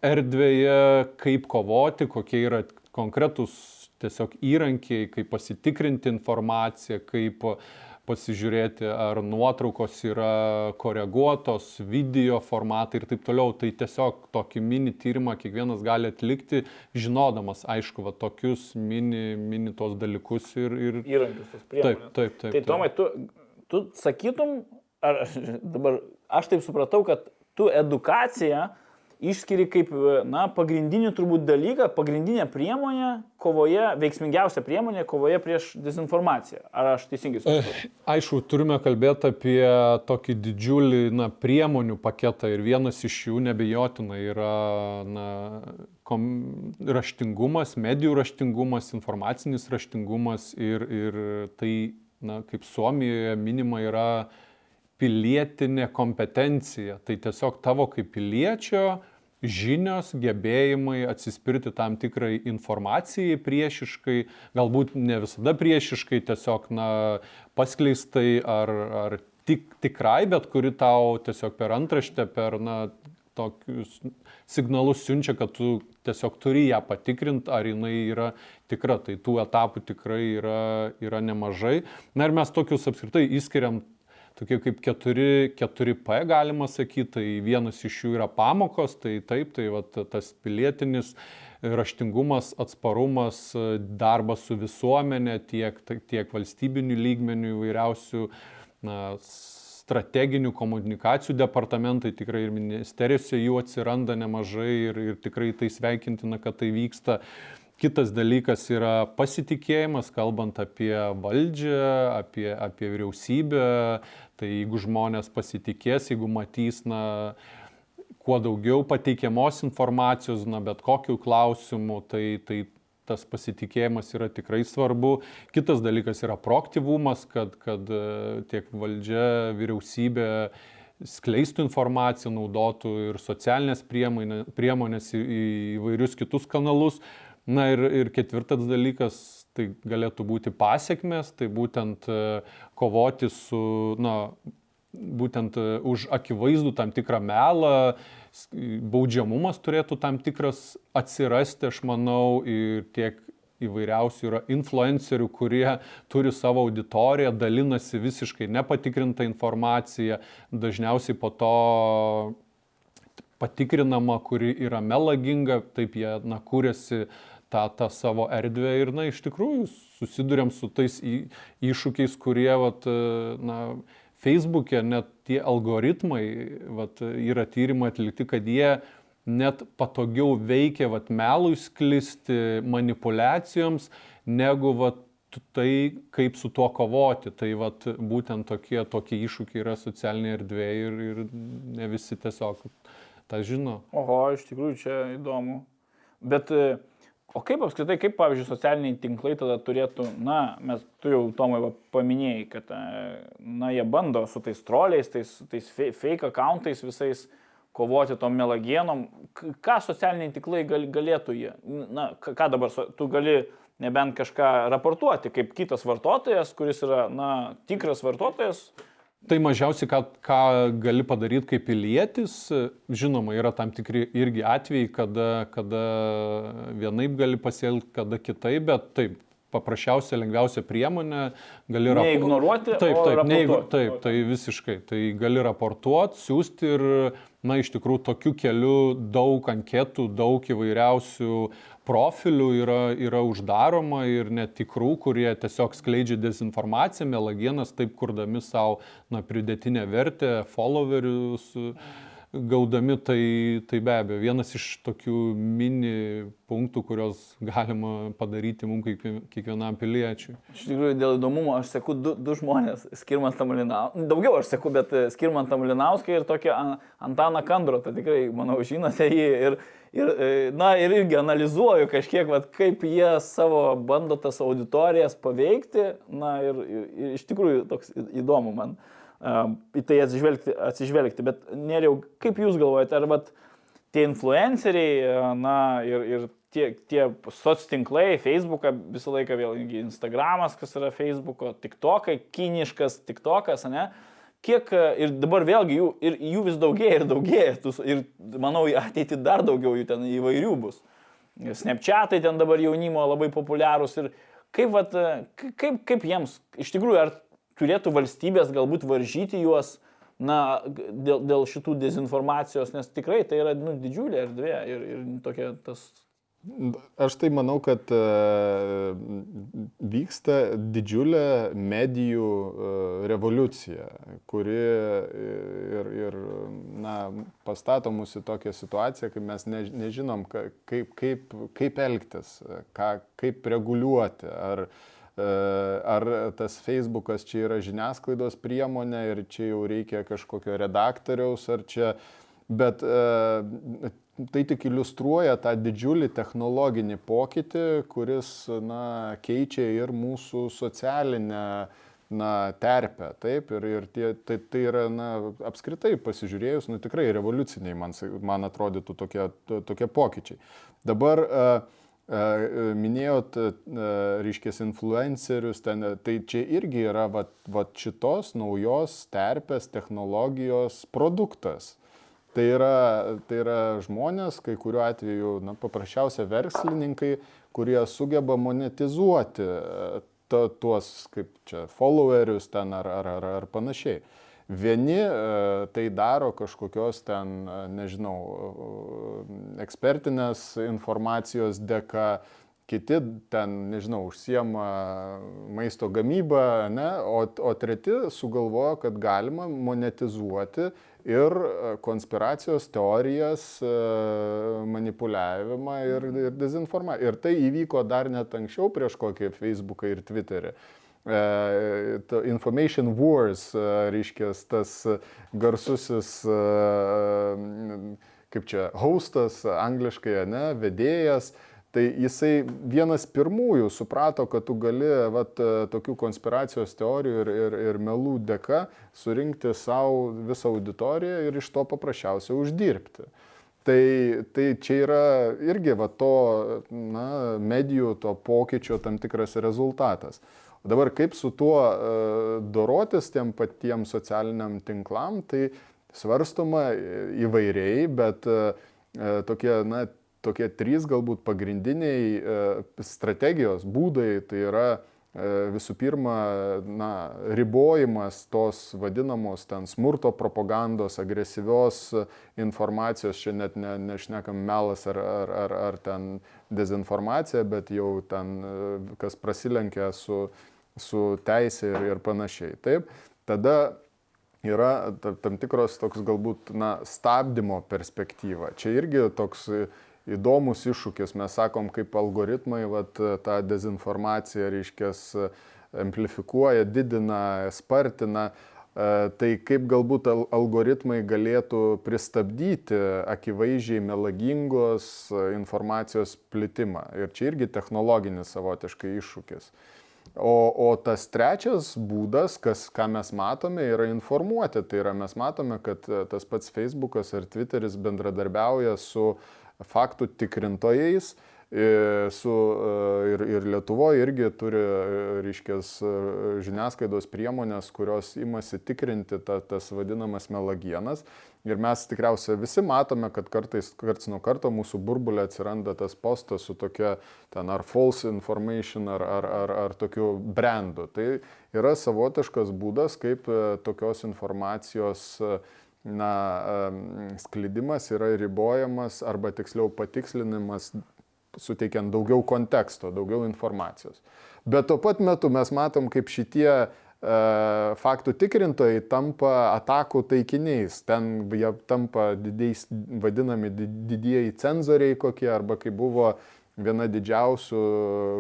erdvėje, kaip kovoti, kokie yra konkretus tiesiog įrankiai, kaip pasitikrinti informaciją, kaip pasižiūrėti, ar nuotraukos yra koreguotos, video formatai ir taip toliau. Tai tiesiog tokį mini tyrimą kiekvienas gali atlikti, žinodamas, aišku, va, tokius mini, mini tos dalykus ir... ir... Įrankius, tos priemonės. Taip, taip, taip. Tai Tomai, tu, tu sakytum, ar dabar aš taip supratau, kad tu edukaciją išskiri kaip, na, pagrindinį turbūt dalyką, pagrindinė priemonė kovoje, veiksmingiausia priemonė kovoje prieš dezinformaciją. Ar aš teisingai suprantu? Eh, aišku, turime kalbėti apie tokį didžiulį, na, priemonių paketą ir vienas iš jų nebejotinai yra, na, kom, raštingumas, medijų raštingumas, informacinis raštingumas ir, ir tai, na, kaip Suomijoje minima yra pilietinė kompetencija. Tai tiesiog tavo kaip piliečio žinios, gebėjimai atsispirti tam tikrai informacijai priešiškai, galbūt ne visada priešiškai, tiesiog na, paskleistai ar, ar tik, tikrai, bet kuri tau tiesiog per antraštę, per na, tokius signalus siunčia, kad tu tiesiog turi ją patikrinti, ar jinai yra tikra. Tai tų etapų tikrai yra, yra nemažai. Na ir mes tokius apskritai įskiriam tokie kaip 4, 4P galima sakyti, tai vienas iš jų yra pamokos, tai taip, tai va, tas pilietinis raštingumas, atsparumas, darbas su visuomenė, tiek, tiek valstybinių lygmenių įvairiausių na, strateginių komunikacijų departamentai, tikrai ir ministerijose jų atsiranda nemažai ir, ir tikrai tai sveikintina, kad tai vyksta. Kitas dalykas yra pasitikėjimas, kalbant apie valdžią, apie, apie vyriausybę. Tai jeigu žmonės pasitikės, jeigu matys, na, kuo daugiau pateikiamos informacijos, na, bet kokiu klausimu, tai, tai tas pasitikėjimas yra tikrai svarbu. Kitas dalykas yra proaktyvumas, kad, kad e, tiek valdžia, vyriausybė skleistų informaciją, naudotų ir socialinės priemonės, į įvairius kitus kanalus. Na ir, ir ketvirtas dalykas, tai galėtų būti pasiekmes, tai būtent e, kovoti su, na, būtent e, už akivaizdų tam tikrą melą, baudžiamumas turėtų tam tikras atsirasti, aš manau, ir tiek įvairiausių yra influencerių, kurie turi savo auditoriją, dalinasi visiškai nepatikrintą informaciją, dažniausiai po to patikrinama, kuri yra melaginga, taip jie, na, kūrėsi tą, tą savo erdvę ir, na, iš tikrųjų susidurėm su tais į, iššūkiais, kurie, vat, na, Facebook'e net tie algoritmai, vat, yra tyrimai atlikti, kad jie net patogiau veikia vat, melui sklisti, manipulacijoms, negu vat, tai, kaip su tuo kovoti. Tai vat, būtent tokie, tokie iššūkiai yra socialinė erdvė ir, ir ne visi tiesiog tą žino. Oho, iš tikrųjų čia įdomu. Bet o kaip apskritai, kaip pavyzdžiui socialiniai tinklai tada turėtų, na, mes tu jau Tomai paminėjai, kad, na, jie bando su tais troliais, tais, tais fake accountais visais, kovoti tom melagienom, ką socialiniai tiklai gal, galėtų jie, na, ką dabar tu gali nebent kažką raportuoti, kaip kitas vartotojas, kuris yra, na, tikras vartotojas. Tai mažiausiai, ką, ką gali padaryti kaip pilietis, žinoma, yra tam tikri irgi atvejai, kada, kada vienaip gali pasielgti, kada kitaip, bet taip, paprasčiausia, lengviausia priemonė, gali raportuoti. Neignoruoti. Taip, taip, neigno, taip, tai visiškai. Tai gali raportuoti, siūsti ir, na, iš tikrųjų, tokiu keliu daug anketų, daug įvairiausių profilių yra, yra uždaroma ir netikrų, kurie tiesiog skleidžia dezinformaciją, melagienas, taip kurdami savo, na, pridėtinę vertę, followerius. Mm gaudami, tai, tai be abejo vienas iš tokių mini punktų, kurios galima padaryti mums kiekvienam piliečiui. Iš tikrųjų, dėl įdomumo aš seku du, du žmonės, Skirmantą Malinauską, daugiau aš seku, bet Skirmantą Malinauską ir tokia Antaną Kandro, tai tikrai, manau, žinote jį ir, ir, na, ir irgi analizuoju kažkiek, vat, kaip jie savo bando tas auditorijas paveikti, na ir, ir, ir iš tikrųjų toks įdomu man. Uh, į tai atsižvelgti, atsižvelgti. Bet neriau, kaip Jūs galvojate, ar vat, tie influenceriai, na ir, ir tie, tie soc tinklai, Facebooką visą laiką vėl Instagramas, kas yra Facebooko, TikTokai, kiniškas TikTokas, ne? Kiek ir dabar vėlgi jų, ir jų vis daugėja ir daugėja, ir manau, ateiti dar daugiau jų ten įvairių bus. Snapchatai ten dabar jaunimo labai populiarūs ir kaip, vat, kaip, kaip jiems, iš tikrųjų, ar turėtų valstybės galbūt varžyti juos na, dėl, dėl šitų dezinformacijos, nes tikrai tai yra nu, didžiulė erdvė ir, ir tokia tas Aš tai manau, kad uh, vyksta didžiulė medijų uh, revoliucija, kuri ir, ir na, pastato mus į tokią situaciją, kai mes ne, nežinom, ka, kaip, kaip, kaip elgtis, ką, kaip reguliuoti. Ar, uh, E, ar tas Facebookas čia yra žiniasklaidos priemonė ir čia jau reikia kažkokio redaktoriaus, ar čia, bet tai tik iliustruoja tą didžiulį technologinį pokytį, kuris na, keičia ir mūsų socialinę na, terpę. Taip, ir, ir tie, tai, tai yra na, apskritai pasižiūrėjus, nu, tikrai revoliuciniai man, man atrodytų tokie, tokie pokyčiai. Dabar uh, Minėjot, reiškės, influencerius, ten, tai čia irgi yra vat, vat šitos naujos terpės technologijos produktas. Tai yra, tai yra žmonės, kai kuriuo atveju, na, paprasčiausia verslininkai, kurie sugeba monetizuoti ta, tuos, kaip čia, followerius ten ar, ar, ar, ar panašiai. Vieni e, tai daro kažkokios ten, e, nežinau, e, ekspertinės informacijos dėka, kiti ten, nežinau, užsiema maisto gamybą, ne, o, o treti sugalvojo, kad galima monetizuoti ir konspiracijos teorijas, manipuliavimą ir, ir dezinformaciją. Ir tai įvyko dar net anksčiau prieš kokį Facebooką ir Twitterį. E, information Wars, reiškia, tas garsusis, kaip čia, hostas, angliškai, ne, vedėjas, tai jisai vienas pirmųjų suprato, kad tu gali vat, tokių konspiracijos teorijų ir, ir, ir melų dėka surinkti savo visą auditoriją ir iš to paprasčiausiai uždirbti. Tai, tai čia yra irgi va to na, medijų, to pokyčio tam tikras rezultatas. Dabar kaip su tuo uh, dorotis tiem patiems socialiniam tinklam, tai svarstoma įvairiai, bet uh, tokie, na, tokie trys galbūt pagrindiniai uh, strategijos būdai, tai yra visų pirma, na, ribojimas tos vadinamos ten smurto propagandos, agresyvios informacijos, čia net ne, nešnekam melas ar, ar, ar, ar ten dezinformacija, bet jau ten kas prasilenkia su su teisė ir, ir panašiai. Taip, tada yra tam tikros toks galbūt na, stabdymo perspektyva. Čia irgi toks įdomus iššūkis. Mes sakom, kaip algoritmai vat, tą dezinformaciją, reiškės, amplifikuoja, didina, spartina. Tai kaip galbūt algoritmai galėtų pristabdyti akivaizdžiai melagingos informacijos plitimą. Ir čia irgi technologinis savotiškai iššūkis. O, o tas trečias būdas, kas, ką mes matome, yra informuoti. Tai yra mes matome, kad e, tas pats Facebookas ar Twitteris bendradarbiauja su faktų tikrintojais, e, su, e, ir, ir Lietuvoje irgi turi, reiškės, žiniasklaidos priemonės, kurios imasi tikrinti ta, tas vadinamas melagienas. Ir mes tikriausiai visi matome, kad kartais, karts nuo karto mūsų burbulė atsiranda tas postas su tokia ten ar false information, ar, ar, ar, ar tokiu brandu. Tai yra savotiškas būdas, kaip e, tokios informacijos e, na, e, sklidimas yra ribojamas arba tiksliau patikslinimas, suteikiant daugiau konteksto, daugiau informacijos. Bet tuo pat metu mes matom, kaip šitie E, faktų tikrintojai tampa atakų taikiniais. Ten jie tampa didiais, vadinami didieji cenzoriai kokie, arba kai buvo viena didžiausių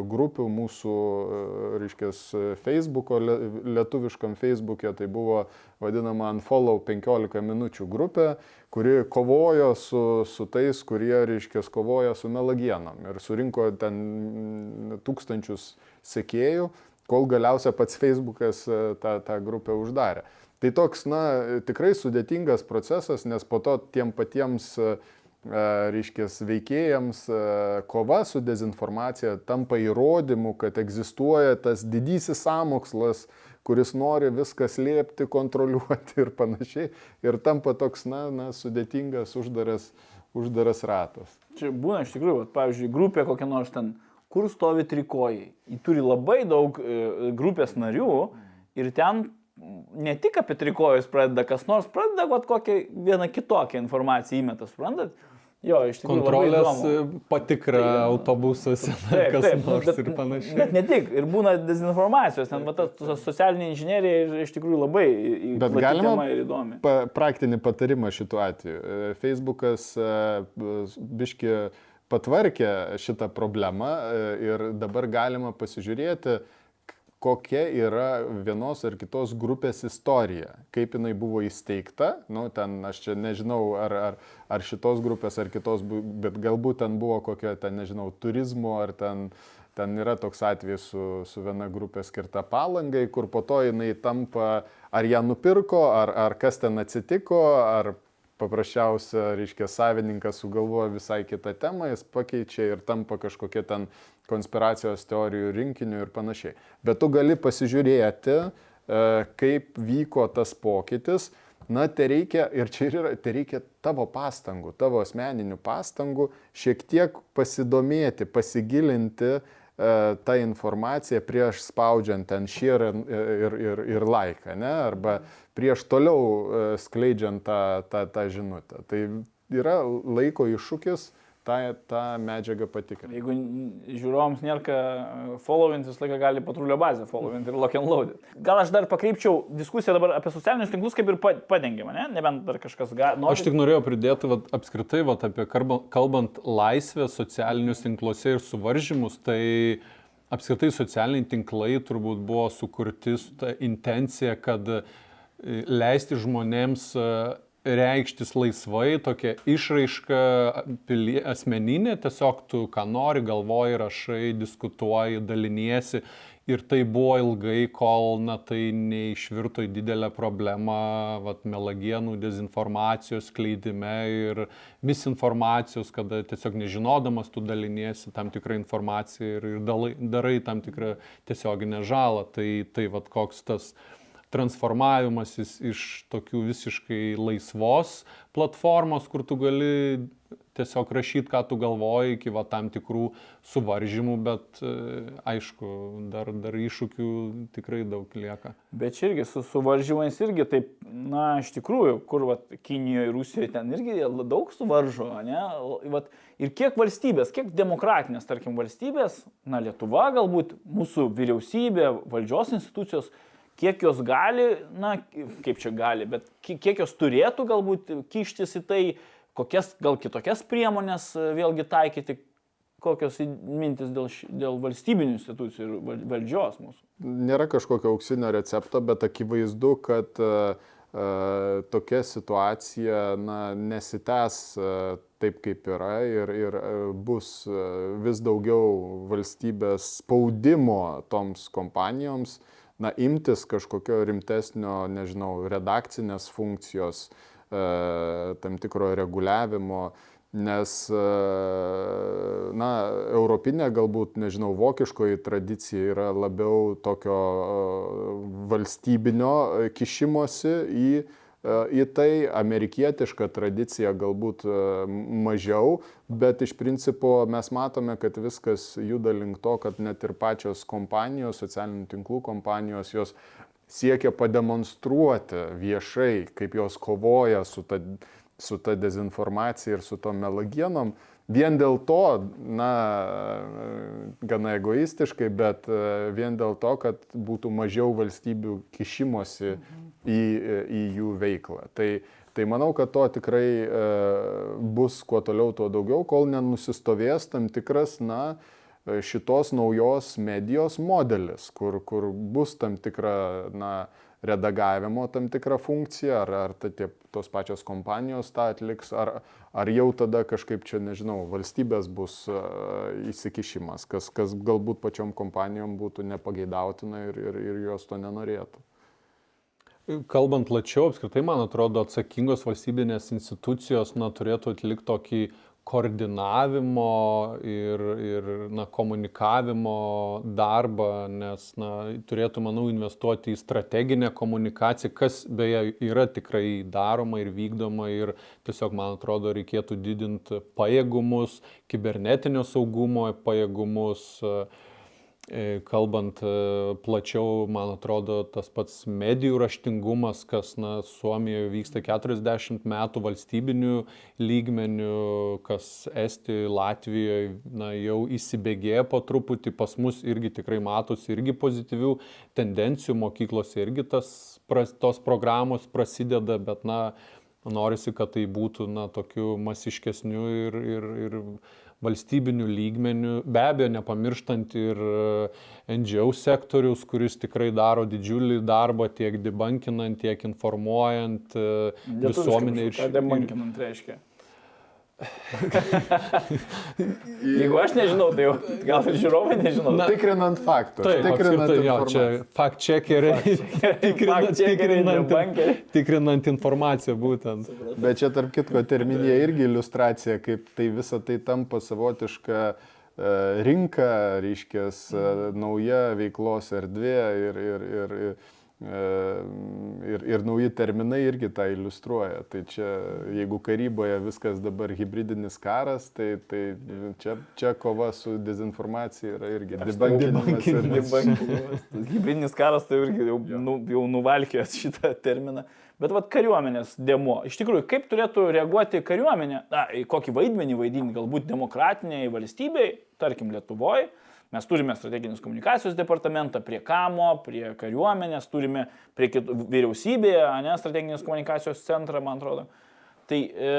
grupių mūsų, e, reiškia, Facebook'o, lietuviškam Facebook'e, tai buvo vadinama Unfollow 15 minučių grupė, kuri kovojo su, su tais, kurie, reiškia, kovoja su melagienom ir surinko ten tūkstančius sekėjų kol galiausia pats Facebookas e, tą, tą grupę uždarė. Tai toks, na, tikrai sudėtingas procesas, nes po to tiem patiems, e, e, reiškia, veikėjams kova su dezinformacija tampa įrodymu, kad egzistuoja tas didysis samokslas, kuris nori viską slėpti, kontroliuoti ir panašiai. Ir tampa toks, na, na sudėtingas, uždaras, uždaras ratas. Čia būna iš tikrųjų, vat, pavyzdžiui, grupė kokia nors ten kur stovi trikojai. Ji turi labai daug e, grupės narių ir ten ne tik apie trikojus pradeda kas nors, pradeda vat, kokią vieną kitokią informaciją įmeta, suprantat? Jo, iš tikrųjų. Kontrolės e, patikra tai, autobusuose, taip, kas taip, nors bet, ir panašiai. Bet ne tik, ir būna dezinformacijos, ten ta socialinė inžinierija iš tikrųjų labai bet galima ir įdomi. Pa, praktinį patarimą šituo atveju. E, Facebookas biški patvarkė šitą problemą e, ir dabar galima pasižiūrėti, kokia yra vienos ar kitos grupės istorija, kaip jinai buvo įsteigta, nu, ten aš čia nežinau, ar, ar, ar šitos grupės, ar kitos, bet galbūt ten buvo kokia, ten nežinau, turizmo, ar ten, ten yra toks atvejis su, su viena grupė skirta palangai, kur po to jinai tampa, ar ją nupirko, ar, ar kas ten atsitiko, ar paprasčiausia, reiškia, savininkas sugalvoja visai kitą temą, jis pakeičia ir tampa kažkokia ten konspiracijos teorijų rinkiniu ir panašiai. Bet tu gali pasižiūrėti, e, kaip vyko tas pokytis. Na, tai reikia, ir čia yra, tai reikia tavo pastangų, tavo asmeninių pastangų, šiek tiek pasidomėti, pasigilinti, E, tą informaciją prieš spaudžiant ten share ir, ir, ir like, ne? arba prieš toliau e, skleidžiant tą, tą, tą žinutę. Tai yra laiko iššūkis tą, tą medžiagą patikrinti. Jeigu žiūrovams nėra ką followint, visą laiką gali patrulio bazę followint ir lock and load. Gal aš dar pakreipčiau diskusiją dabar apie socialinius tinklus kaip ir padengiamą, ne? nebent dar kažkas gali. Aš tik norėjau pridėti vat, apskritai vat, apie kalbant laisvę socialinius tinkluose ir suvaržymus, tai apskritai socialiniai tinklai turbūt buvo sukurti su ta intencija, kad e, leisti žmonėms e, reikštis laisvai, tokia išraiška pilie, asmeninė, tiesiog tu ką nori, galvoji, rašai, diskutuoji, daliniesi Ir tai buvo ilgai, kol na, tai neišvirto į didelę problemą, vat, melagienų, dezinformacijos kleidime ir misinformacijos, kada tiesiog nežinodamas tu daliniesi tam tikrą informaciją ir, ir darai tam tikrą tiesioginę žalą. Tai, tai vat, koks tas transformavimasis iš tokių visiškai laisvos platformos, kur tu gali tiesiog rašyti, ką tu galvoji, iki va, tam tikrų suvaržymų, bet e, aišku, dar, dar iššūkių tikrai daug lieka. Bet čia irgi su suvaržymais irgi taip, na, iš tikrųjų, kur va, Kinijoje, Rusijoje ten irgi daug suvaržo, ne? Vat, ir kiek valstybės, kiek demokratinės, tarkim, valstybės, na, Lietuva galbūt, mūsų vyriausybė, valdžios institucijos, kiek jos gali, na, kaip čia gali, bet kiek jos turėtų galbūt kištis į tai, kokias gal kitokias priemonės e, vėlgi taikyti, kokios mintis dėl, dėl valstybinių institucijų ir valdžios mūsų. Nėra kažkokio auksinio recepto, bet akivaizdu, kad uh, tokia situacija na, nesitęs uh, taip, kaip yra ir, ir bus vis daugiau valstybės spaudimo toms kompanijoms, na, imtis kažkokio rimtesnio, nežinau, redakcinės funkcijos, E, tam tikro reguliavimo, nes, e, na, europinė galbūt, nežinau, vokiškoji tradicija yra labiau tokio e, valstybinio kišimosi į į tai amerikietiška tradicija galbūt mažiau, bet iš principo mes matome, kad viskas juda link to, kad net ir pačios kompanijos, socialinių tinklų kompanijos, jos siekia pademonstruoti viešai, kaip jos kovoja su ta, su ta dezinformacija ir su tom melagienom. Vien dėl to, na, gana egoistiškai, bet e, vien dėl to, kad būtų mažiau valstybių kišimosi į, į jų veiklą. Tai, tai manau, kad to tikrai e, bus kuo toliau, tuo daugiau, kol nenusistovės tam tikras, na, E, šitos naujos medijos modelis, kur, kur bus tam tikra, na, redagavimo tam tikra funkcija, ar, ar tai tie, tos pačios kompanijos tą atliks, ar, ar jau tada kažkaip čia, nežinau, valstybės bus uh, įsikišimas, kas, kas galbūt pačiom kompanijom būtų nepageidautina ir, ir, ir jos to nenorėtų. Kalbant plačiau, apskritai, man atrodo, atsakingos valstybinės institucijos na, turėtų atlikti tokį koordinavimo ir, ir na, komunikavimo darbą, nes na, turėtų, manau, investuoti į strateginę komunikaciją, kas beje yra tikrai daroma ir vykdoma ir tiesiog, man atrodo, reikėtų didinti pajėgumus, kibernetinio saugumo pajėgumus. Uh, kalbant e, plačiau, man atrodo, tas pats medijų raštingumas, kas na, Suomijoje vyksta 40 metų valstybinių lygmenių, kas Estijoje, Latvijoje na, jau įsibėgėja po truputį, pas mus irgi tikrai matosi irgi pozityvių tendencijų, mokyklose irgi tas, tos programos prasideda, bet na, norisi, kad tai būtų na, tokiu masiškesniu ir, ir, ir valstybiniu lygmeniu, be abejo nepamirštant ir e, NGO sektorius, kuris tikrai daro didžiulį darbą tiek debankinant, tiek informuojant e, visuomenę. Ką debankinant reiškia? Jeigu aš nežinau, tai jau gal ir žiūrovai nežinau. Na, tikrinant faktus. Taip, tikrinant, jo, čia fact checkeriai. tikrinant, tikrinant, tikrinant informaciją būtent. Bet čia tarp kitko terminė irgi iliustracija, kaip tai visa tai tampa savotiška e, rinka, reiškia, e, nauja veiklos erdvė ir, ir, ir, ir Ir, ir nauji terminai irgi tą iliustruoja. Tai čia, jeigu karyboje viskas dabar hybridinis karas, tai, tai čia, čia kova su dezinformacija yra irgi debankinimas. Hybridinis karas tai irgi jau, nu, jau nuvalkėjęs šitą terminą. Bet vad kariuomenės demo. Iš tikrųjų, kaip turėtų reaguoti kariuomenė, na, į kokį vaidmenį vaidinti galbūt demokratiniai valstybei, tarkim Lietuvoje Mes turime strateginės komunikacijos departamentą prie kamo, prie kariuomenės, turime prie kitų, vyriausybėje, ne, strateginės komunikacijos centrą, man atrodo. Tai e,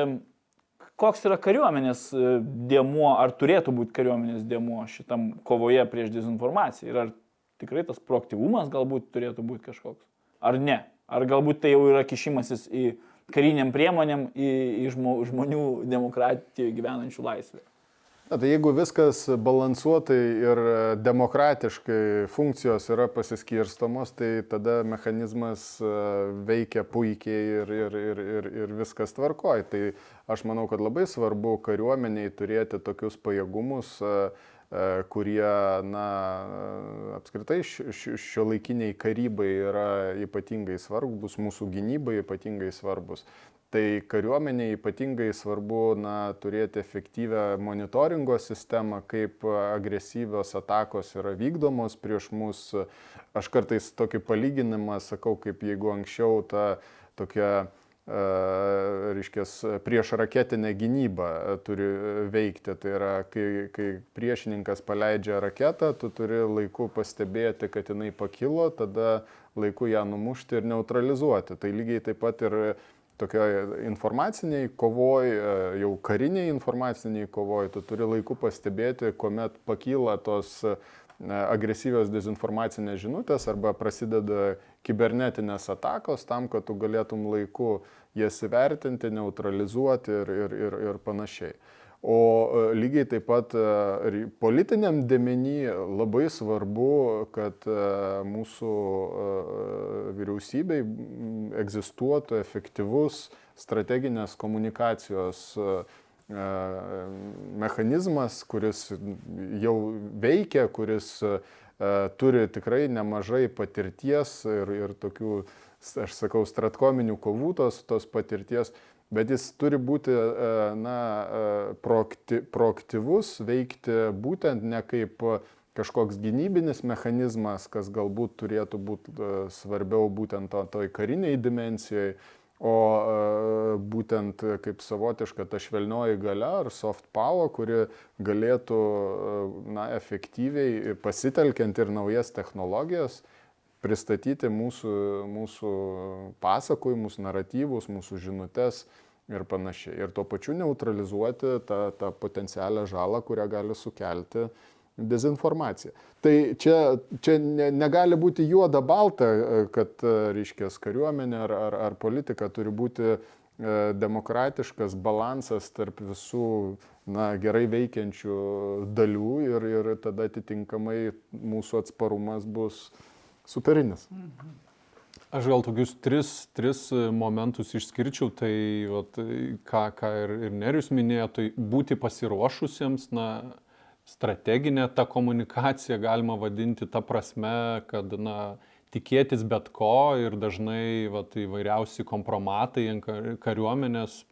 koks yra kariuomenės e, dėmuo, ar turėtų būti kariuomenės dėmuo šitam kovoje prieš dezinformaciją ir ar tikrai tas proaktyvumas galbūt turėtų būti kažkoks, ar ne, ar galbūt tai jau yra kišimasis į kariniam priemonėm, į, į žmonių demokratijoje gyvenančių laisvę. Na, tai jeigu viskas balansuotai ir demokratiškai funkcijos yra pasiskirstamos, tai tada mechanizmas e, veikia puikiai ir, ir, ir, ir, ir viskas tvarkoja. Tai aš manau, kad labai svarbu kariuomeniai turėti tokius pajėgumus, e, e, kurie, na, apskritai šio laikiniai karybai yra ypatingai svarbus, mūsų gynybai ypatingai svarbus. Tai kariuomenė ypatingai svarbu na, turėti efektyvę monitoringo sistemą, kaip agresyvios atakos yra vykdomos prieš mus. Aš kartais tokį palyginimą sakau, kaip jeigu anksčiau ta tokia e, reiškės, prieš raketinę gynybą turi veikti. Tai yra, kai, kai priešininkas paleidžia raketą, tu turi laiku pastebėti, kad jinai pakilo, tada laiku ją numušti ir neutralizuoti. Tai lygiai taip pat ir tokioj informaciniai kovoj, e, jau kariniai informaciniai kovoj, tu turi laiku pastebėti, kuomet pakyla tos e, agresyvios dezinformacinės žinutės arba prasideda kibernetinės atakos tam, kad tu galėtum laiku jas įvertinti, neutralizuoti ir, ir, ir, ir panašiai. O e, lygiai taip pat e, politiniam dėmenį labai svarbu, kad e, mūsų vyriausybei egzistuotų efektyvus strateginės komunikacijos mechanizmas, kuris jau veikia, kuris turi tikrai nemažai patirties ir, ir tokių, aš sakau, stratkominių kovų tos, tos patirties bet jis turi būti e, na, e, proaktyvus, veikti būtent ne kaip kažkoks gynybinis mechanizmas, kas galbūt turėtų būti e, svarbiau būtent to, toj kariniai dimensijoje, o būtent kaip savotiška ta švelnioji gale ar soft power, kuri galėtų na, efektyviai pasitelkiant ir naujas technologijas, pristatyti mūsų, mūsų pasakojimus, naratyvus, mūsų žinutės ir panašiai. Ir tuo pačiu neutralizuoti tą, tą potencialią žalą, kurią gali sukelti dezinformacija. Tai čia, čia ne, negali būti juoda balta, kad, reiškia, kariuomenė ar, ar, ar politika turi būti e, demokratiškas balansas tarp visų na, gerai veikiančių dalių ir, ir tada atitinkamai mūsų atsparumas bus uh, superinis. Mhm. Aš gal tokius tris, tris momentus išskirčiau, tai vat, ką, ką ir, ir Nerius minėjo, tai būti pasiruošusiems, na, strateginė ta komunikacija galima vadinti tą prasme, kad, na, tikėtis bet ko ir dažnai vat, įvairiausi kompromatai kariuomenės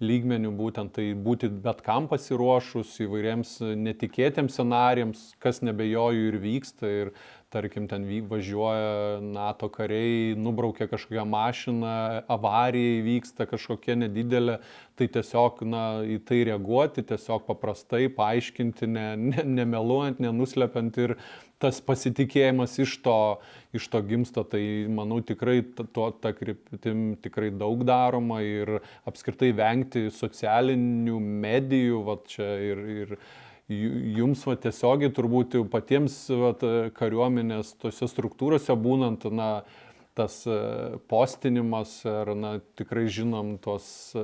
lygmenių būtent tai būti bet kam pasiruošus įvairiems netikėtiems scenarijams, kas nebejoju ir vyksta ir tarkim, ten važiuoja NATO kariai, nubraukia kažkokią mašiną, avarija įvyksta kažkokia nedidelė, tai tiesiog na, į tai reaguoti, tiesiog paprastai paaiškinti, ne, ne, nemeluojant, nenuslepiant ir tas pasitikėjimas iš to, iš to gimsta, tai manau tikrai to, ta kryptim tikrai daug daroma ir apskritai vengti socialinių medijų, va čia ir, ir jums va, tiesiogiai turbūt patiems va, kariuomenės tose struktūrose būnant, na, tas e, postinimas ar, na, tikrai žinom tos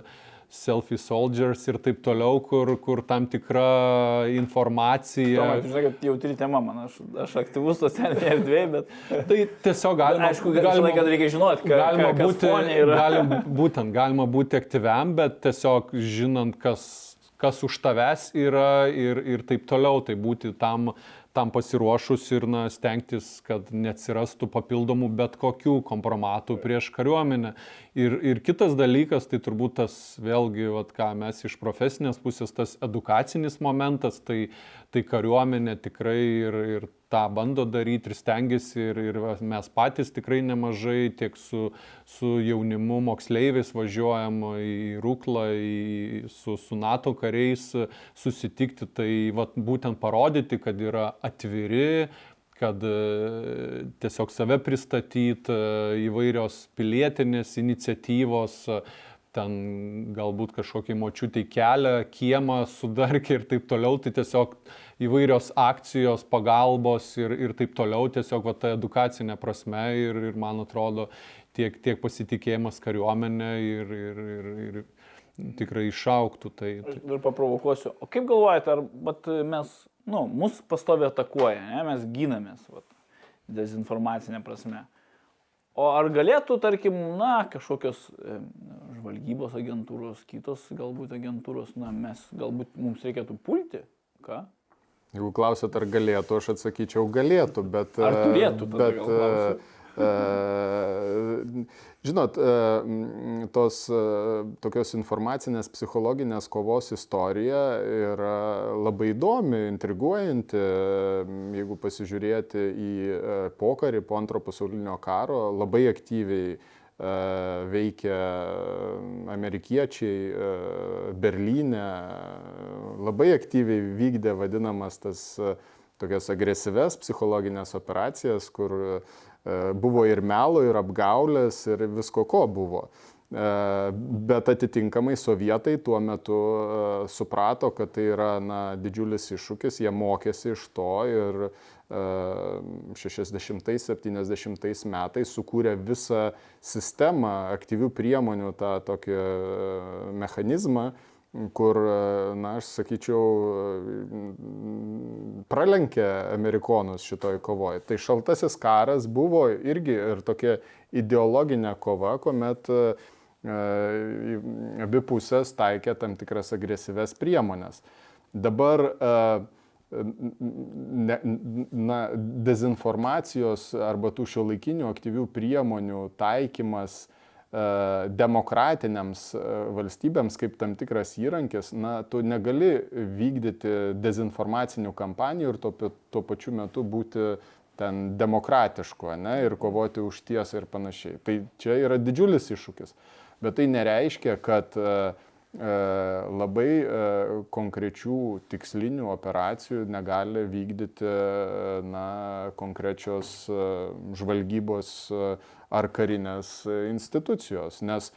selfie soldiers ir taip toliau, kur, kur tam tikra informacija. Toma, žinai, kad jautri tema, man, aš, aš aktyvus socialinėje erdvėje, bet... Tai tiesiog galima... Aišku, galima, kad reikia žinoti, ką, galima būti, yra. Galim, būtent, galima būti aktyviam, bet tiesiog žinant, kas kas už tavęs yra ir, ir taip toliau, tai būti tam, tam pasiruošus ir na, stengtis, kad neatsirastų papildomų bet kokių kompromatų prieš kariuomenę. Ir, ir kitas dalykas, tai turbūt tas vėlgi, vat, ką mes iš profesinės pusės, tas edukacinis momentas, tai, tai kariuomenė tikrai ir, ir tą bando daryti ir stengiasi ir, ir mes patys tikrai nemažai tiek su, su jaunimu moksleiviais važiuojam į Ruklą, į, su, su NATO kariais susitikti, tai vat, būtent parodyti, kad yra atviri, kad e, tiesiog save pristatyti, e, įvairios pilietinės iniciatyvos, ten galbūt kažkokį močiutį kelią, kiemą sudarkė ir taip toliau, tai tiesiog įvairios akcijos, pagalbos ir, ir taip toliau, tiesiog va, ta edukacinė prasme ir, ir man atrodo tiek, tiek pasitikėjimas kariuomenė ir, ir, ir, ir, tikrai išauktų. Tai, tai. Ir paprovokuosiu. O kaip galvojate, ar vat, mes, nu, mus pastovi atakuoja, ne? mes gynamės, vat, dezinformacinė prasme. O ar galėtų, tarkim, na, kažkokios e, žvalgybos agentūros, kitos galbūt agentūros, na, mes galbūt mums reikėtų pulti? Ką? Jeigu klausot, ar galėtų, aš atsakyčiau galėtų, bet... Ar turėtų, tada bet, gal klausiu. E, žinot, e, tos e, tokios informacinės psichologinės kovos istorija yra labai įdomi, intriguojanti. Jeigu pasižiūrėti į pokarį po antro pasaulinio karo, labai aktyviai veikia amerikiečiai Berlyne, labai aktyviai vykdė vadinamas tas tokias agresyves psichologinės operacijas, kur e, buvo ir melo, ir apgaulės, ir visko ko buvo. E, Bet atitinkamai sovietai tuo metu e, suprato, kad tai yra na, didžiulis iššūkis, jie mokėsi iš to ir 60-70 metais sukūrė visą sistemą aktyvių priemonių, tą tokį mechanizmą, kur, na, aš sakyčiau, pralenkė amerikonus šitoj kovoje. Tai šaltasis karas buvo irgi ir tokia ideologinė kova, kuomet e, abi pusės taikė tam tikras agresyves priemonės. Dabar e, ne, na, dezinformacijos arba tų šio laikinių aktyvių priemonių taikymas e, demokratiniams e, valstybėms kaip tam tikras įrankis, na, tu negali vykdyti dezinformacinių kampanijų ir tuo, tuo pačiu metu būti ten demokratišku, ne, ir kovoti už tiesą ir panašiai. Tai čia yra didžiulis iššūkis. Bet tai nereiškia, kad uh, labai konkrečių tikslinių operacijų negali vykdyti na, konkrečios žvalgybos ar karinės institucijos, nes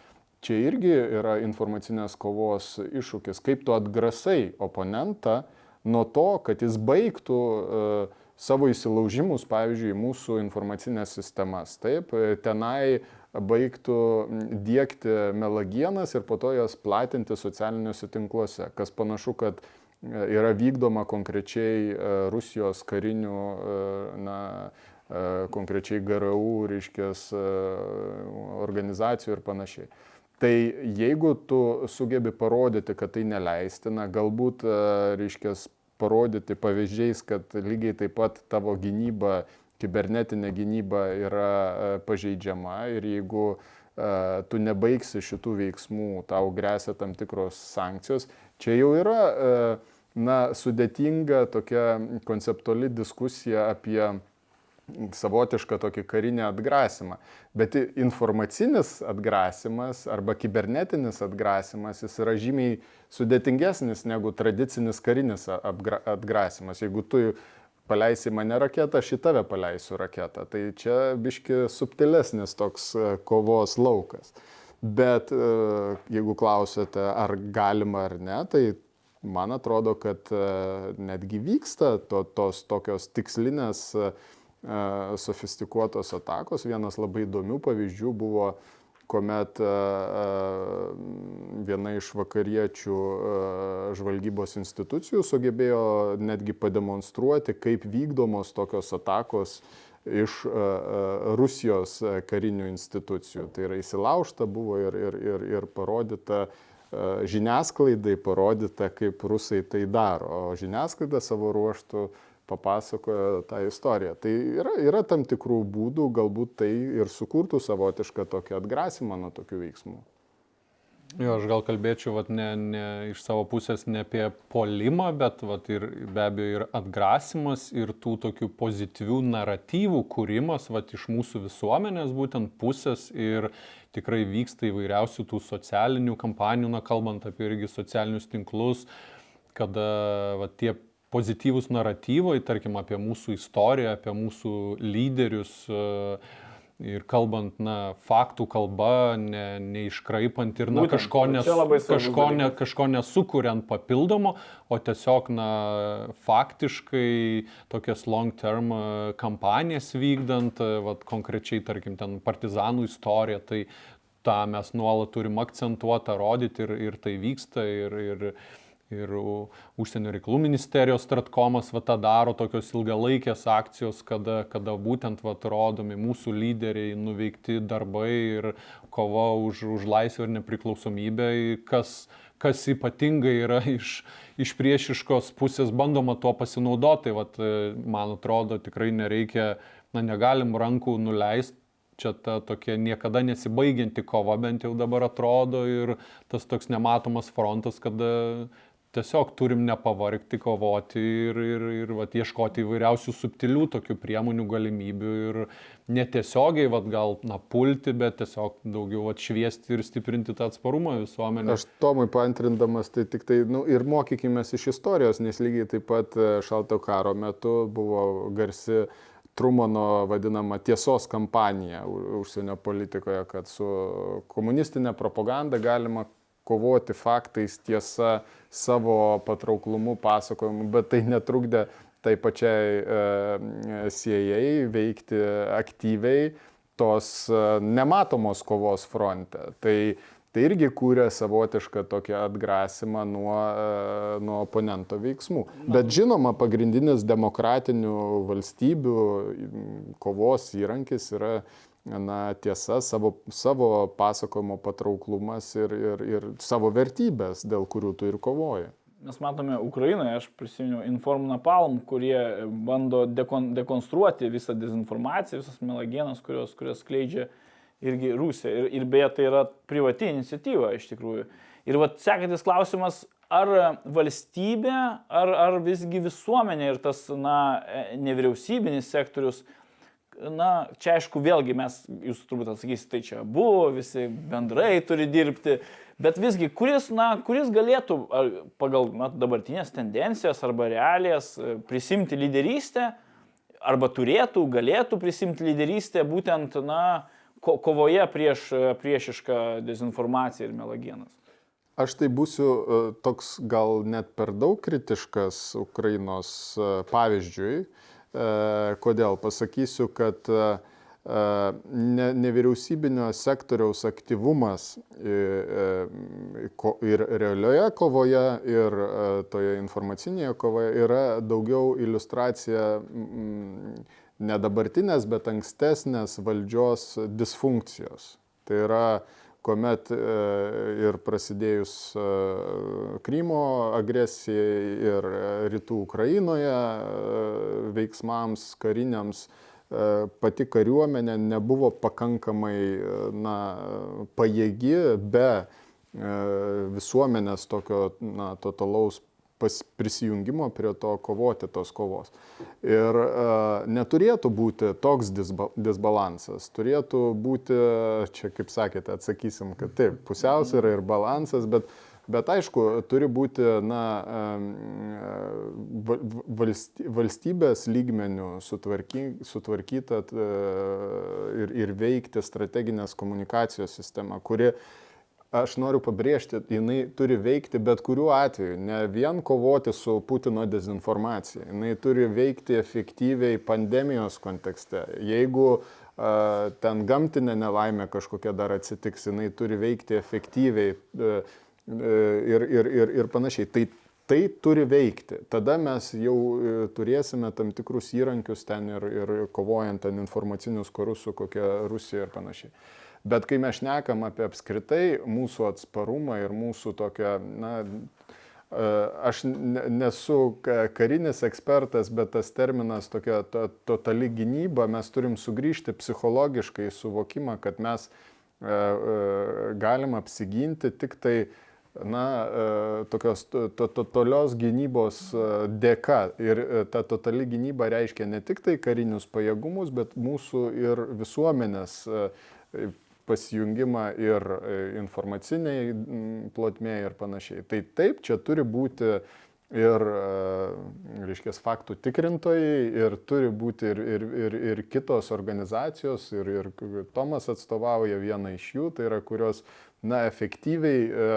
čia irgi yra informacinės kovos iššūkis, kaip tu atgrasai oponentą nuo to, kad jis baigtų savo įsilaužimus, pavyzdžiui, mūsų informacinės sistemas. Taip, tenai baigtų dėkti melagienas ir po to jas platinti socialiniuose tinkluose, kas panašu, kad e, yra vykdoma konkrečiai e, Rusijos karinių, e, na, konkrečiai GRU, reiškia, organizacijų ir panašiai. Tai jeigu tu sugebi parodyti, kad tai neleistina, galbūt, reiškia, parodyti pavyzdžiais, kad lygiai taip pat tavo gynyba kibernetinė gynyba yra e, pažeidžiama ir jeigu e, tu nebaigsi šitų veiksmų, tau grėsia tam tikros sankcijos, čia jau yra e, na, sudėtinga tokia konceptuali diskusija apie savotišką tokį karinį atgrasimą. Bet informacinis atgrasimas arba kibernetinis atgrasimas jis yra žymiai sudėtingesnis negu tradicinis karinis atgrasimas. Jeigu tu paleisi mane raketą, aš į tave paleisiu raketą. Tai čia biški subtilesnis toks e, kovos laukas. Bet e, jeigu klausėte, ar galima ar ne, tai man atrodo, kad e, netgi vyksta to, tos tokios tikslinės sofistikuotos atakos. Vienas labai įdomių pavyzdžių buvo kuomet e, e, viena iš vakariečių e, žvalgybos institucijų sugebėjo netgi pademonstruoti, kaip vykdomos tokios atakos iš Rusijos karinių institucijų. Tai yra įsilaužta buvo ir, ir, ir, ir parodyta žiniasklaidai, parodyta, kaip rusai tai daro. O žiniasklaida savo ruoštų papasakojo tą istoriją. Tai yra, yra tam tikrų būdų, galbūt tai ir sukurtų savotišką tokį atgrasimą nuo tokių veiksmų. Jo, aš gal kalbėčiau vat, ne, ne iš savo pusės ne apie polimą, bet vat, ir, be abejo ir atgrasimas ir tų tokių pozityvių naratyvų kūrimas vat, iš mūsų visuomenės būtent pusės ir tikrai vyksta įvairiausių tų socialinių kampanijų, na kalbant apie irgi socialinius tinklus, kada vat, tie pozityvūs naratyvai, tarkim, apie mūsų istoriją, apie mūsų lyderius e, ir kalbant, na, faktų kalba, ne, neiškraipant ir, na, Būtent, kažko, nes, kažko, ne, kažko nesukuriant papildomo, o tiesiog, na, faktiškai tokias long-term e, kampanijas vykdant, e, vat, konkrečiai, tarkim, ten partizanų istoriją, tai tą mes nuolat turim akcentuoti, rodyti ir, ir tai vyksta. Ir, ir, ir užsienio reikalų ministerijos stratkomas va tą daro tokios ilgalaikės akcijos, kada, kada būtent va rodomi mūsų lyderiai, nuveikti darbai ir kova už, už laisvę ir nepriklausomybę, kas, kas ypatingai yra iš, iš priešiškos pusės bandoma tuo pasinaudoti. Tai vat, man atrodo, tikrai nereikia, na, negalim rankų nuleisti čia ta tokia niekada nesibaigianti kova bent jau dabar atrodo ir tas toks nematomas frontas, kada tiesiog turim nepavargti, kovoti ir, ir, ir vat, ieškoti įvairiausių subtilių tokių priemonių, galimybių ir netiesiogiai, vat, gal, na, pulti, bet tiesiog daugiau atšviesti ir stiprinti tą atsparumą visuomenę. Aš Tomui paantrindamas, tai tik tai, nu, ir mokykime iš istorijos, nes lygiai taip pat e, šalto karo metu buvo garsi Trumano vadinama tiesos kampanija užsienio politikoje, kad su komunistinė propaganda galima kovoti faktais, tiesa, savo patrauklumu, pasakojimu, bet tai netrukdė tai pačiai e, CIA veikti aktyviai tos e, nematomos kovos fronte. Tai tai irgi kūrė savotišką tokį atgrasimą nuo, e, nuo oponento veiksmų. Bet žinoma, pagrindinis demokratinių valstybių kovos įrankis yra na, tiesa, savo, savo pasakojimo patrauklumas ir, ir, ir savo vertybės, dėl kurių tu ir kovoji. Mes matome Ukrainoje, aš prisimenu Inform Napalm, kurie bando dekon, dekonstruoti visą dezinformaciją, visas melagienas, kurios, kurios skleidžia irgi Rusija. Ir, ir beje, tai yra privati iniciatyva iš tikrųjų. Ir vat sekantis klausimas, ar valstybė, ar, ar visgi visuomenė ir tas, na, nevyriausybinis sektorius, na, čia aišku, vėlgi mes, jūs turbūt atsakysite, tai čia buvo, visi bendrai turi dirbti, bet visgi, kuris, na, kuris galėtų pagal na, dabartinės tendencijas arba realijas prisimti lyderystę, arba turėtų, galėtų prisimti lyderystę būtent, na, ko, kovoje prieš priešišką dezinformaciją ir melagienas? Aš tai būsiu e, toks gal net per daug kritiškas Ukrainos e, pavyzdžiui. E, kodėl? Pasakysiu, kad ne, nevyriausybinio sektoriaus aktyvumas ir realioje kovoje, ir toje informacinėje kovoje yra daugiau iliustracija ne dabartinės, bet ankstesnės valdžios disfunkcijos. Tai yra, kuomet e, ir prasidėjus e, Krymo agresijai ir rytų Ukrainoje e, veiksmams kariniams, pati kariuomenė nebuvo pakankamai na, pajėgi be visuomenės tokio na, totalaus pas, prisijungimo prie to kovoti tos kovos. Ir uh, neturėtų būti toks disba, disbalansas, turėtų būti, čia kaip sakėte, atsakysim, kad taip, pusiausvėra ir balansas, bet Bet aišku, turi būti na, valstybės lygmenių sutvarky, sutvarkyta ir, ir veikti strateginės komunikacijos sistema, kuri aš noriu pabrėžti, jinai turi veikti bet kuriuo atveju, ne vien kovoti su Putino dezinformacija, jinai turi veikti efektyviai pandemijos kontekste. Jeigu uh, ten gamtinė nelaimė kažkokia dar atsitiks, jinai turi veikti efektyviai uh, ir, ir, ir, ir panašiai. Tai tai turi veikti. Tada mes jau turėsime tam tikrus įrankius ten ir, ir kovojant ten informacinius karus su kokia Rusija ir panašiai. Bet kai mes šnekam apie apskritai mūsų atsparumą ir mūsų tokią, na, e, aš nesu karinis ekspertas, bet tas terminas tokia to, totali gynyba, mes turim sugrįžti psichologiškai suvokimą, kad mes e, e, galim apsiginti tik tai na, tokios totalios gynybos dėka. Ir ta totali gynyba reiškia ne tik tai karinius pajėgumus, bet mūsų ir visuomenės pasijungimą ir e, informaciniai plotmėje ir panašiai. Tai taip, čia turi būti ir, e, reiškia, faktų tikrintojai, ir turi būti ir, ir, ir, ir kitos organizacijos, ir, ir Tomas atstovauja vieną iš jų, tai yra, kurios, na, efektyviai e,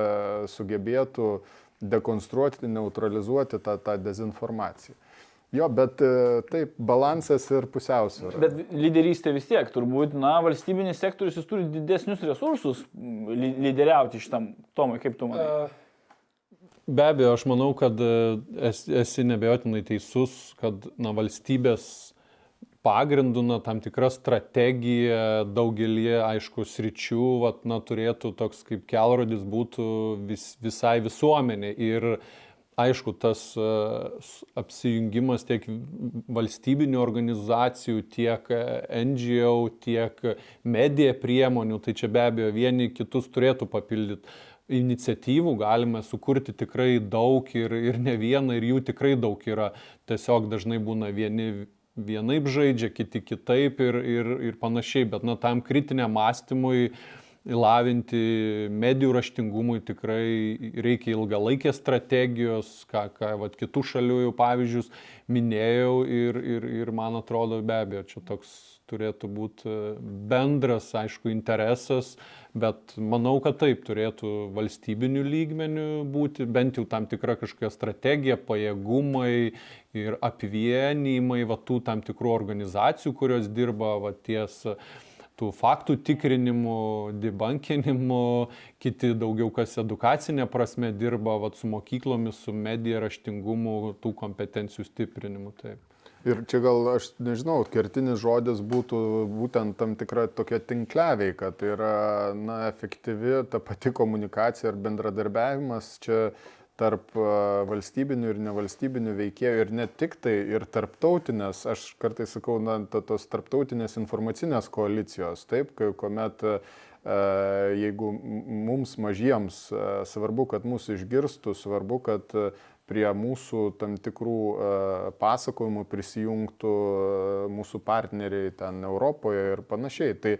sugebėtų dekonstruoti, neutralizuoti tą, tą dezinformaciją. Jo, bet e, taip, balansas ir pusiausvėra. Bet lyderystė vis tiek, turbūt, na, valstybinis sektorius jis turi didesnius resursus mm, ly- lyderiauti šitam, Tomai, kaip tu manai? Be abejo, aš manau, kad e, esi nebejotinai teisus, kad na, valstybės pagrindų, na, tam tikra strategija daugelį, aišku, sričių, vat, na, turėtų toks kaip kelrodis būtų vis, visai visuomenė. Ir aišku, tas apsijungimas tiek valstybinių organizacijų, tiek e, NGO, tiek medija priemonių, tai čia be abejo vieni kitus turėtų papildyti. Iniciatyvų galime sukurti tikrai daug ir, ir ne vieną, ir jų tikrai daug yra. Tiesiog dažnai būna vieni vienaip žaidžia, kiti kitaip ir, ir, ir panašiai, bet na, tam kritiniam mąstymui lavinti medijų raštingumui tikrai reikia ilgalaikės strategijos, ką, ką vat, kitų šalių jau pavyzdžius minėjau ir, ir, ir man atrodo be abejo čia toks turėtų būti bendras, aišku, interesas, bet manau, kad taip turėtų valstybinių lygmenių būti, bent jau tam tikra kažkokia strategija, pajėgumai ir apvienimai va, tų tam tikrų organizacijų, kurios dirba va, ties tų faktų tikrinimu, debunkinimu, kiti daugiau kas edukacinė prasme dirba vat, su mokyklomis, su medija raštingumu, tų kompetencijų stiprinimu. Taip. Ir čia gal, aš nežinau, kertinis žodis būtų būtent tam tikra tokia tinkleveika, tai yra, na, efektyvi ta pati komunikacija ir bendradarbiavimas čia tarp a, valstybinių ir nevalstybinių veikėjų ir ne tik tai, ir tarptautinės, aš kartais sakau, na, to, tos tarptautinės informacinės koalicijos, taip, kai, kuomet a, jeigu mums mažiems a, svarbu, kad mūsų išgirstų, svarbu, kad prie mūsų tam tikrų e, pasakojimų prisijungtų e, mūsų partneriai ten Europoje ir panašiai. Tai,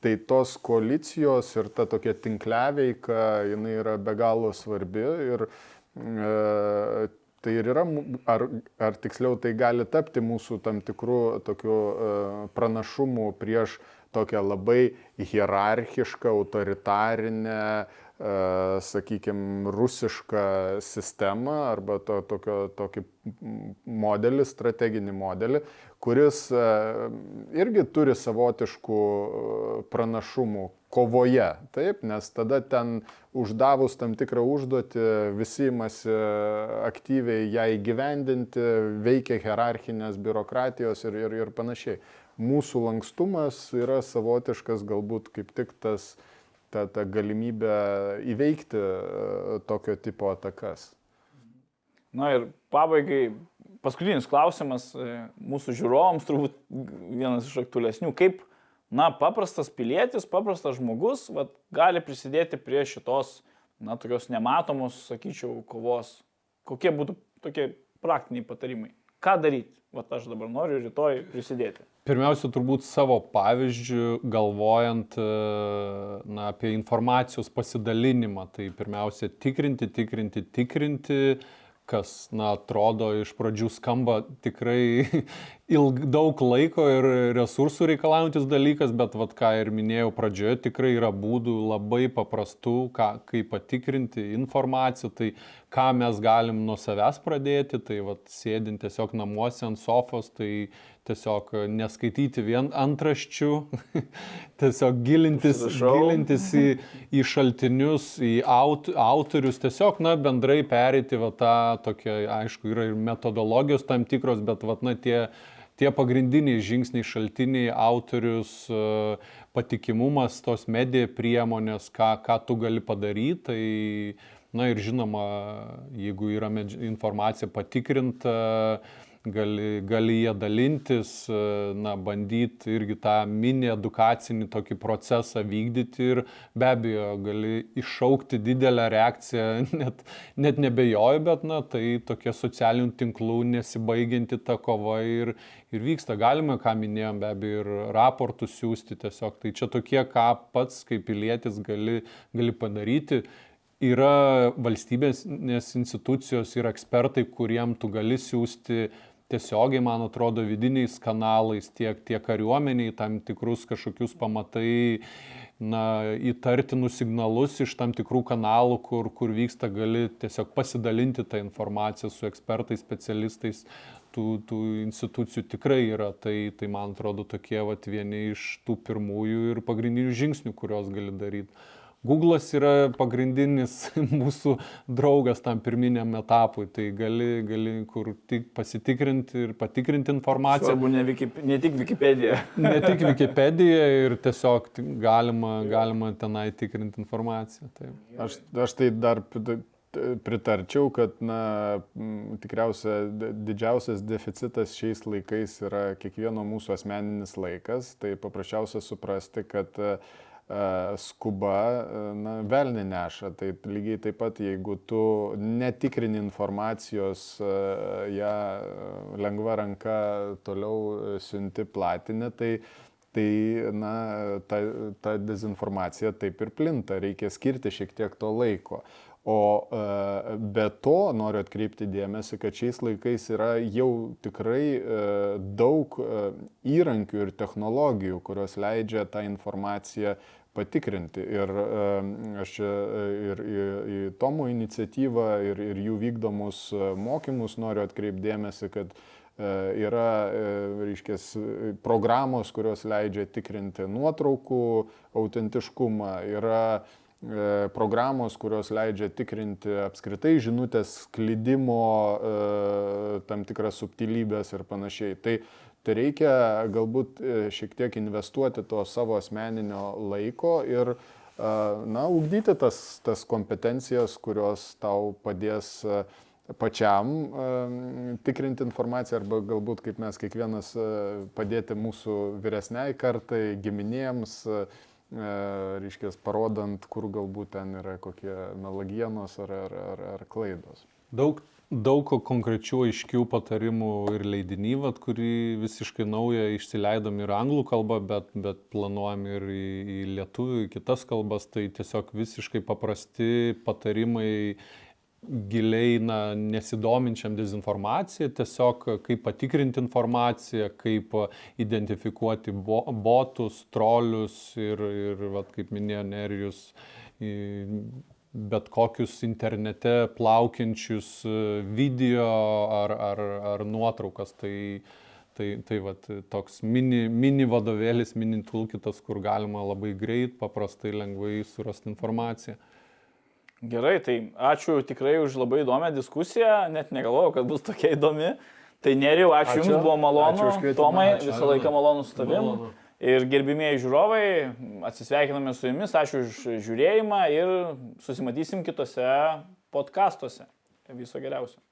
tai tos koalicijos ir ta tokia tinkleveika, jinai yra be galo svarbi ir e, tai ir yra, ar, ar tiksliau tai gali tapti mūsų tam tikrų tokių e, pranašumų prieš tokią labai hierarchišką, autoritarinę, sakykime, rusišką sistemą arba to, tokio, tokį modelį, strateginį modelį, kuris e, irgi turi savotiškų e, pranašumų kovoje, taip, nes tada ten uždavus tam tikrą užduotį, visi imasi aktyviai ją įgyvendinti, veikia hierarchinės biurokratijos ir, ir, ir panašiai. Mūsų lankstumas yra savotiškas galbūt kaip tik tas ta, ta galimybė įveikti e, tokio tipo atakas. Na ir pabaigai, paskutinis klausimas e, mūsų žiūrovams, turbūt vienas iš aktualesnių. Kaip, na, paprastas pilietis, paprastas žmogus vat, gali prisidėti prie šitos, na, tokios nematomos, sakyčiau, kovos. Kokie būtų tokie praktiniai patarimai? Ką daryti? Vat aš dabar noriu rytoj prisidėti. Pirmiausia, turbūt savo pavyzdžių, galvojant e, na, apie informacijos pasidalinimą, tai pirmiausia, tikrinti, tikrinti, tikrinti, kas, na, atrodo iš pradžių skamba tikrai ilg, daug laiko ir resursų reikalaujantis dalykas, bet, vad, ką ir minėjau pradžioje, tikrai yra būdų labai paprastų, ką, kaip patikrinti informaciją, tai ką mes galim nuo savęs pradėti, tai, vad, sėdint tiesiog namuose ant sofos, tai tiesiog neskaityti vien antraščių, tiesiog gilintis, gilintis į, į šaltinius, į aut, autorius, tiesiog, na, bendrai perėti, va, tą tokia, aišku, yra ir metodologijos tam tikros, bet, va, na, tie, tie pagrindiniai žingsniai, šaltiniai, autorius, e, patikimumas, tos medija priemonės, ką, ką tu gali padaryti, tai, na ir žinoma, jeigu yra informacija patikrinta, gali, gali jie dalintis, e, na, bandyti irgi tą mini edukacinį tokį procesą vykdyti ir be abejo gali iššaukti didelę reakciją, net, net nebejoju, bet, na, tai tokie socialinių tinklų nesibaigianti ta kova ir, ir vyksta. Galima, ką minėjom, be abejo, ir raportus siūsti tiesiog. Tai čia tokie, ką pats kaip pilietis gali, gali padaryti. Yra valstybės nes institucijos ir ekspertai, kuriem tu gali siūsti tiesiogiai, man atrodo, vidiniais kanalais, tiek, tiek kariuomeniai, tam tikrus kažkokius pamatai, na, įtartinus signalus iš tam tikrų kanalų, kur, kur vyksta, gali tiesiog pasidalinti tą informaciją su ekspertais, specialistais. tų, tų institucijų tikrai yra. Tai, tai man atrodo tokie vat, vieni iš tų pirmųjų ir pagrindinių žingsnių, kuriuos gali daryti. Google'as yra pagrindinis mūsų draugas tam pirminiam etapui, tai gali, gali kur tik pasitikrinti ir patikrinti informaciją. Svarbu ne, Wikip, ne tik Wikipedija. Ne tik Wikipedia ir tiesiog galima, galima tenai tikrinti informaciją. Taip. Aš, aš tai dar pritarčiau, kad na, tikriausia didžiausias deficitas šiais laikais yra kiekvieno mūsų asmeninis laikas. Tai paprasčiausia suprasti, kad e, skuba, na, velnį neša. Tai lygiai taip pat, jeigu tu netikrini informacijos, ją lengva ranka toliau siunti platinę, tai Tai, na, ta, ta dezinformacija taip ir plinta, reikia skirti šiek tiek to laiko. O be to noriu atkreipti dėmesį, kad šiais laikais yra jau tikrai daug įrankių ir technologijų, kurios leidžia tą informaciją patikrinti. Ir aš e, ir į, į Tomo iniciatyvą, ir, ir jų vykdomus e, mokymus noriu atkreipti dėmesį, kad e, yra, reiškia, programos, kurios leidžia tikrinti nuotraukų autentiškumą, yra programos, kurios leidžia tikrinti apskritai žinutės sklidimo e, tam tikras subtilybės ir panašiai. Tai, tai reikia galbūt e, šiek tiek investuoti to savo asmeninio laiko ir e, na, ugdyti tas, tas kompetencijas, kurios tau padės e, pačiam tikrinti informaciją arba galbūt kaip mes kiekvienas padėti mūsų vyresniai kartai, giminėms, reiškia, parodant, kur galbūt ten yra kokie melagienos ar, ar, ar, ar klaidos. Daug, daug konkrečių aiškių patarimų ir leidinį, vat, kurį visiškai naują išsileidom ir anglų kalbą, bet, bet planuojam ir į, į lietuvių, į kitas kalbas. Tai tiesiog visiškai paprasti patarimai giliai na, nesidominčiam dezinformaciją, tiesiog kaip patikrinti informaciją, kaip identifikuoti bo, botus, trolius ir, ir vat, kaip minėjo Nerijus, į- bet kokius internete plaukiančius e, video ar, ar, ar nuotraukas. Tai, tai, tai vat, toks mini, mini vadovėlis, mini toolkitas, kur galima labai greit, paprastai, lengvai surasti informaciją. Gerai, tai ačiū tikrai už labai įdomią diskusiją, net negalvojau, kad bus tokia įdomi. Tai neriau, ačiū, Ačiū. Jums, buvo malonu. Ačiū Tomai, ačiū. visą laiką malonu su tavim. Malonu. Ir gerbimieji žiūrovai, atsisveikiname su Jumis, ačiū už žiūrėjimą ir susimatysim kitose podkastuose. Viso geriausio.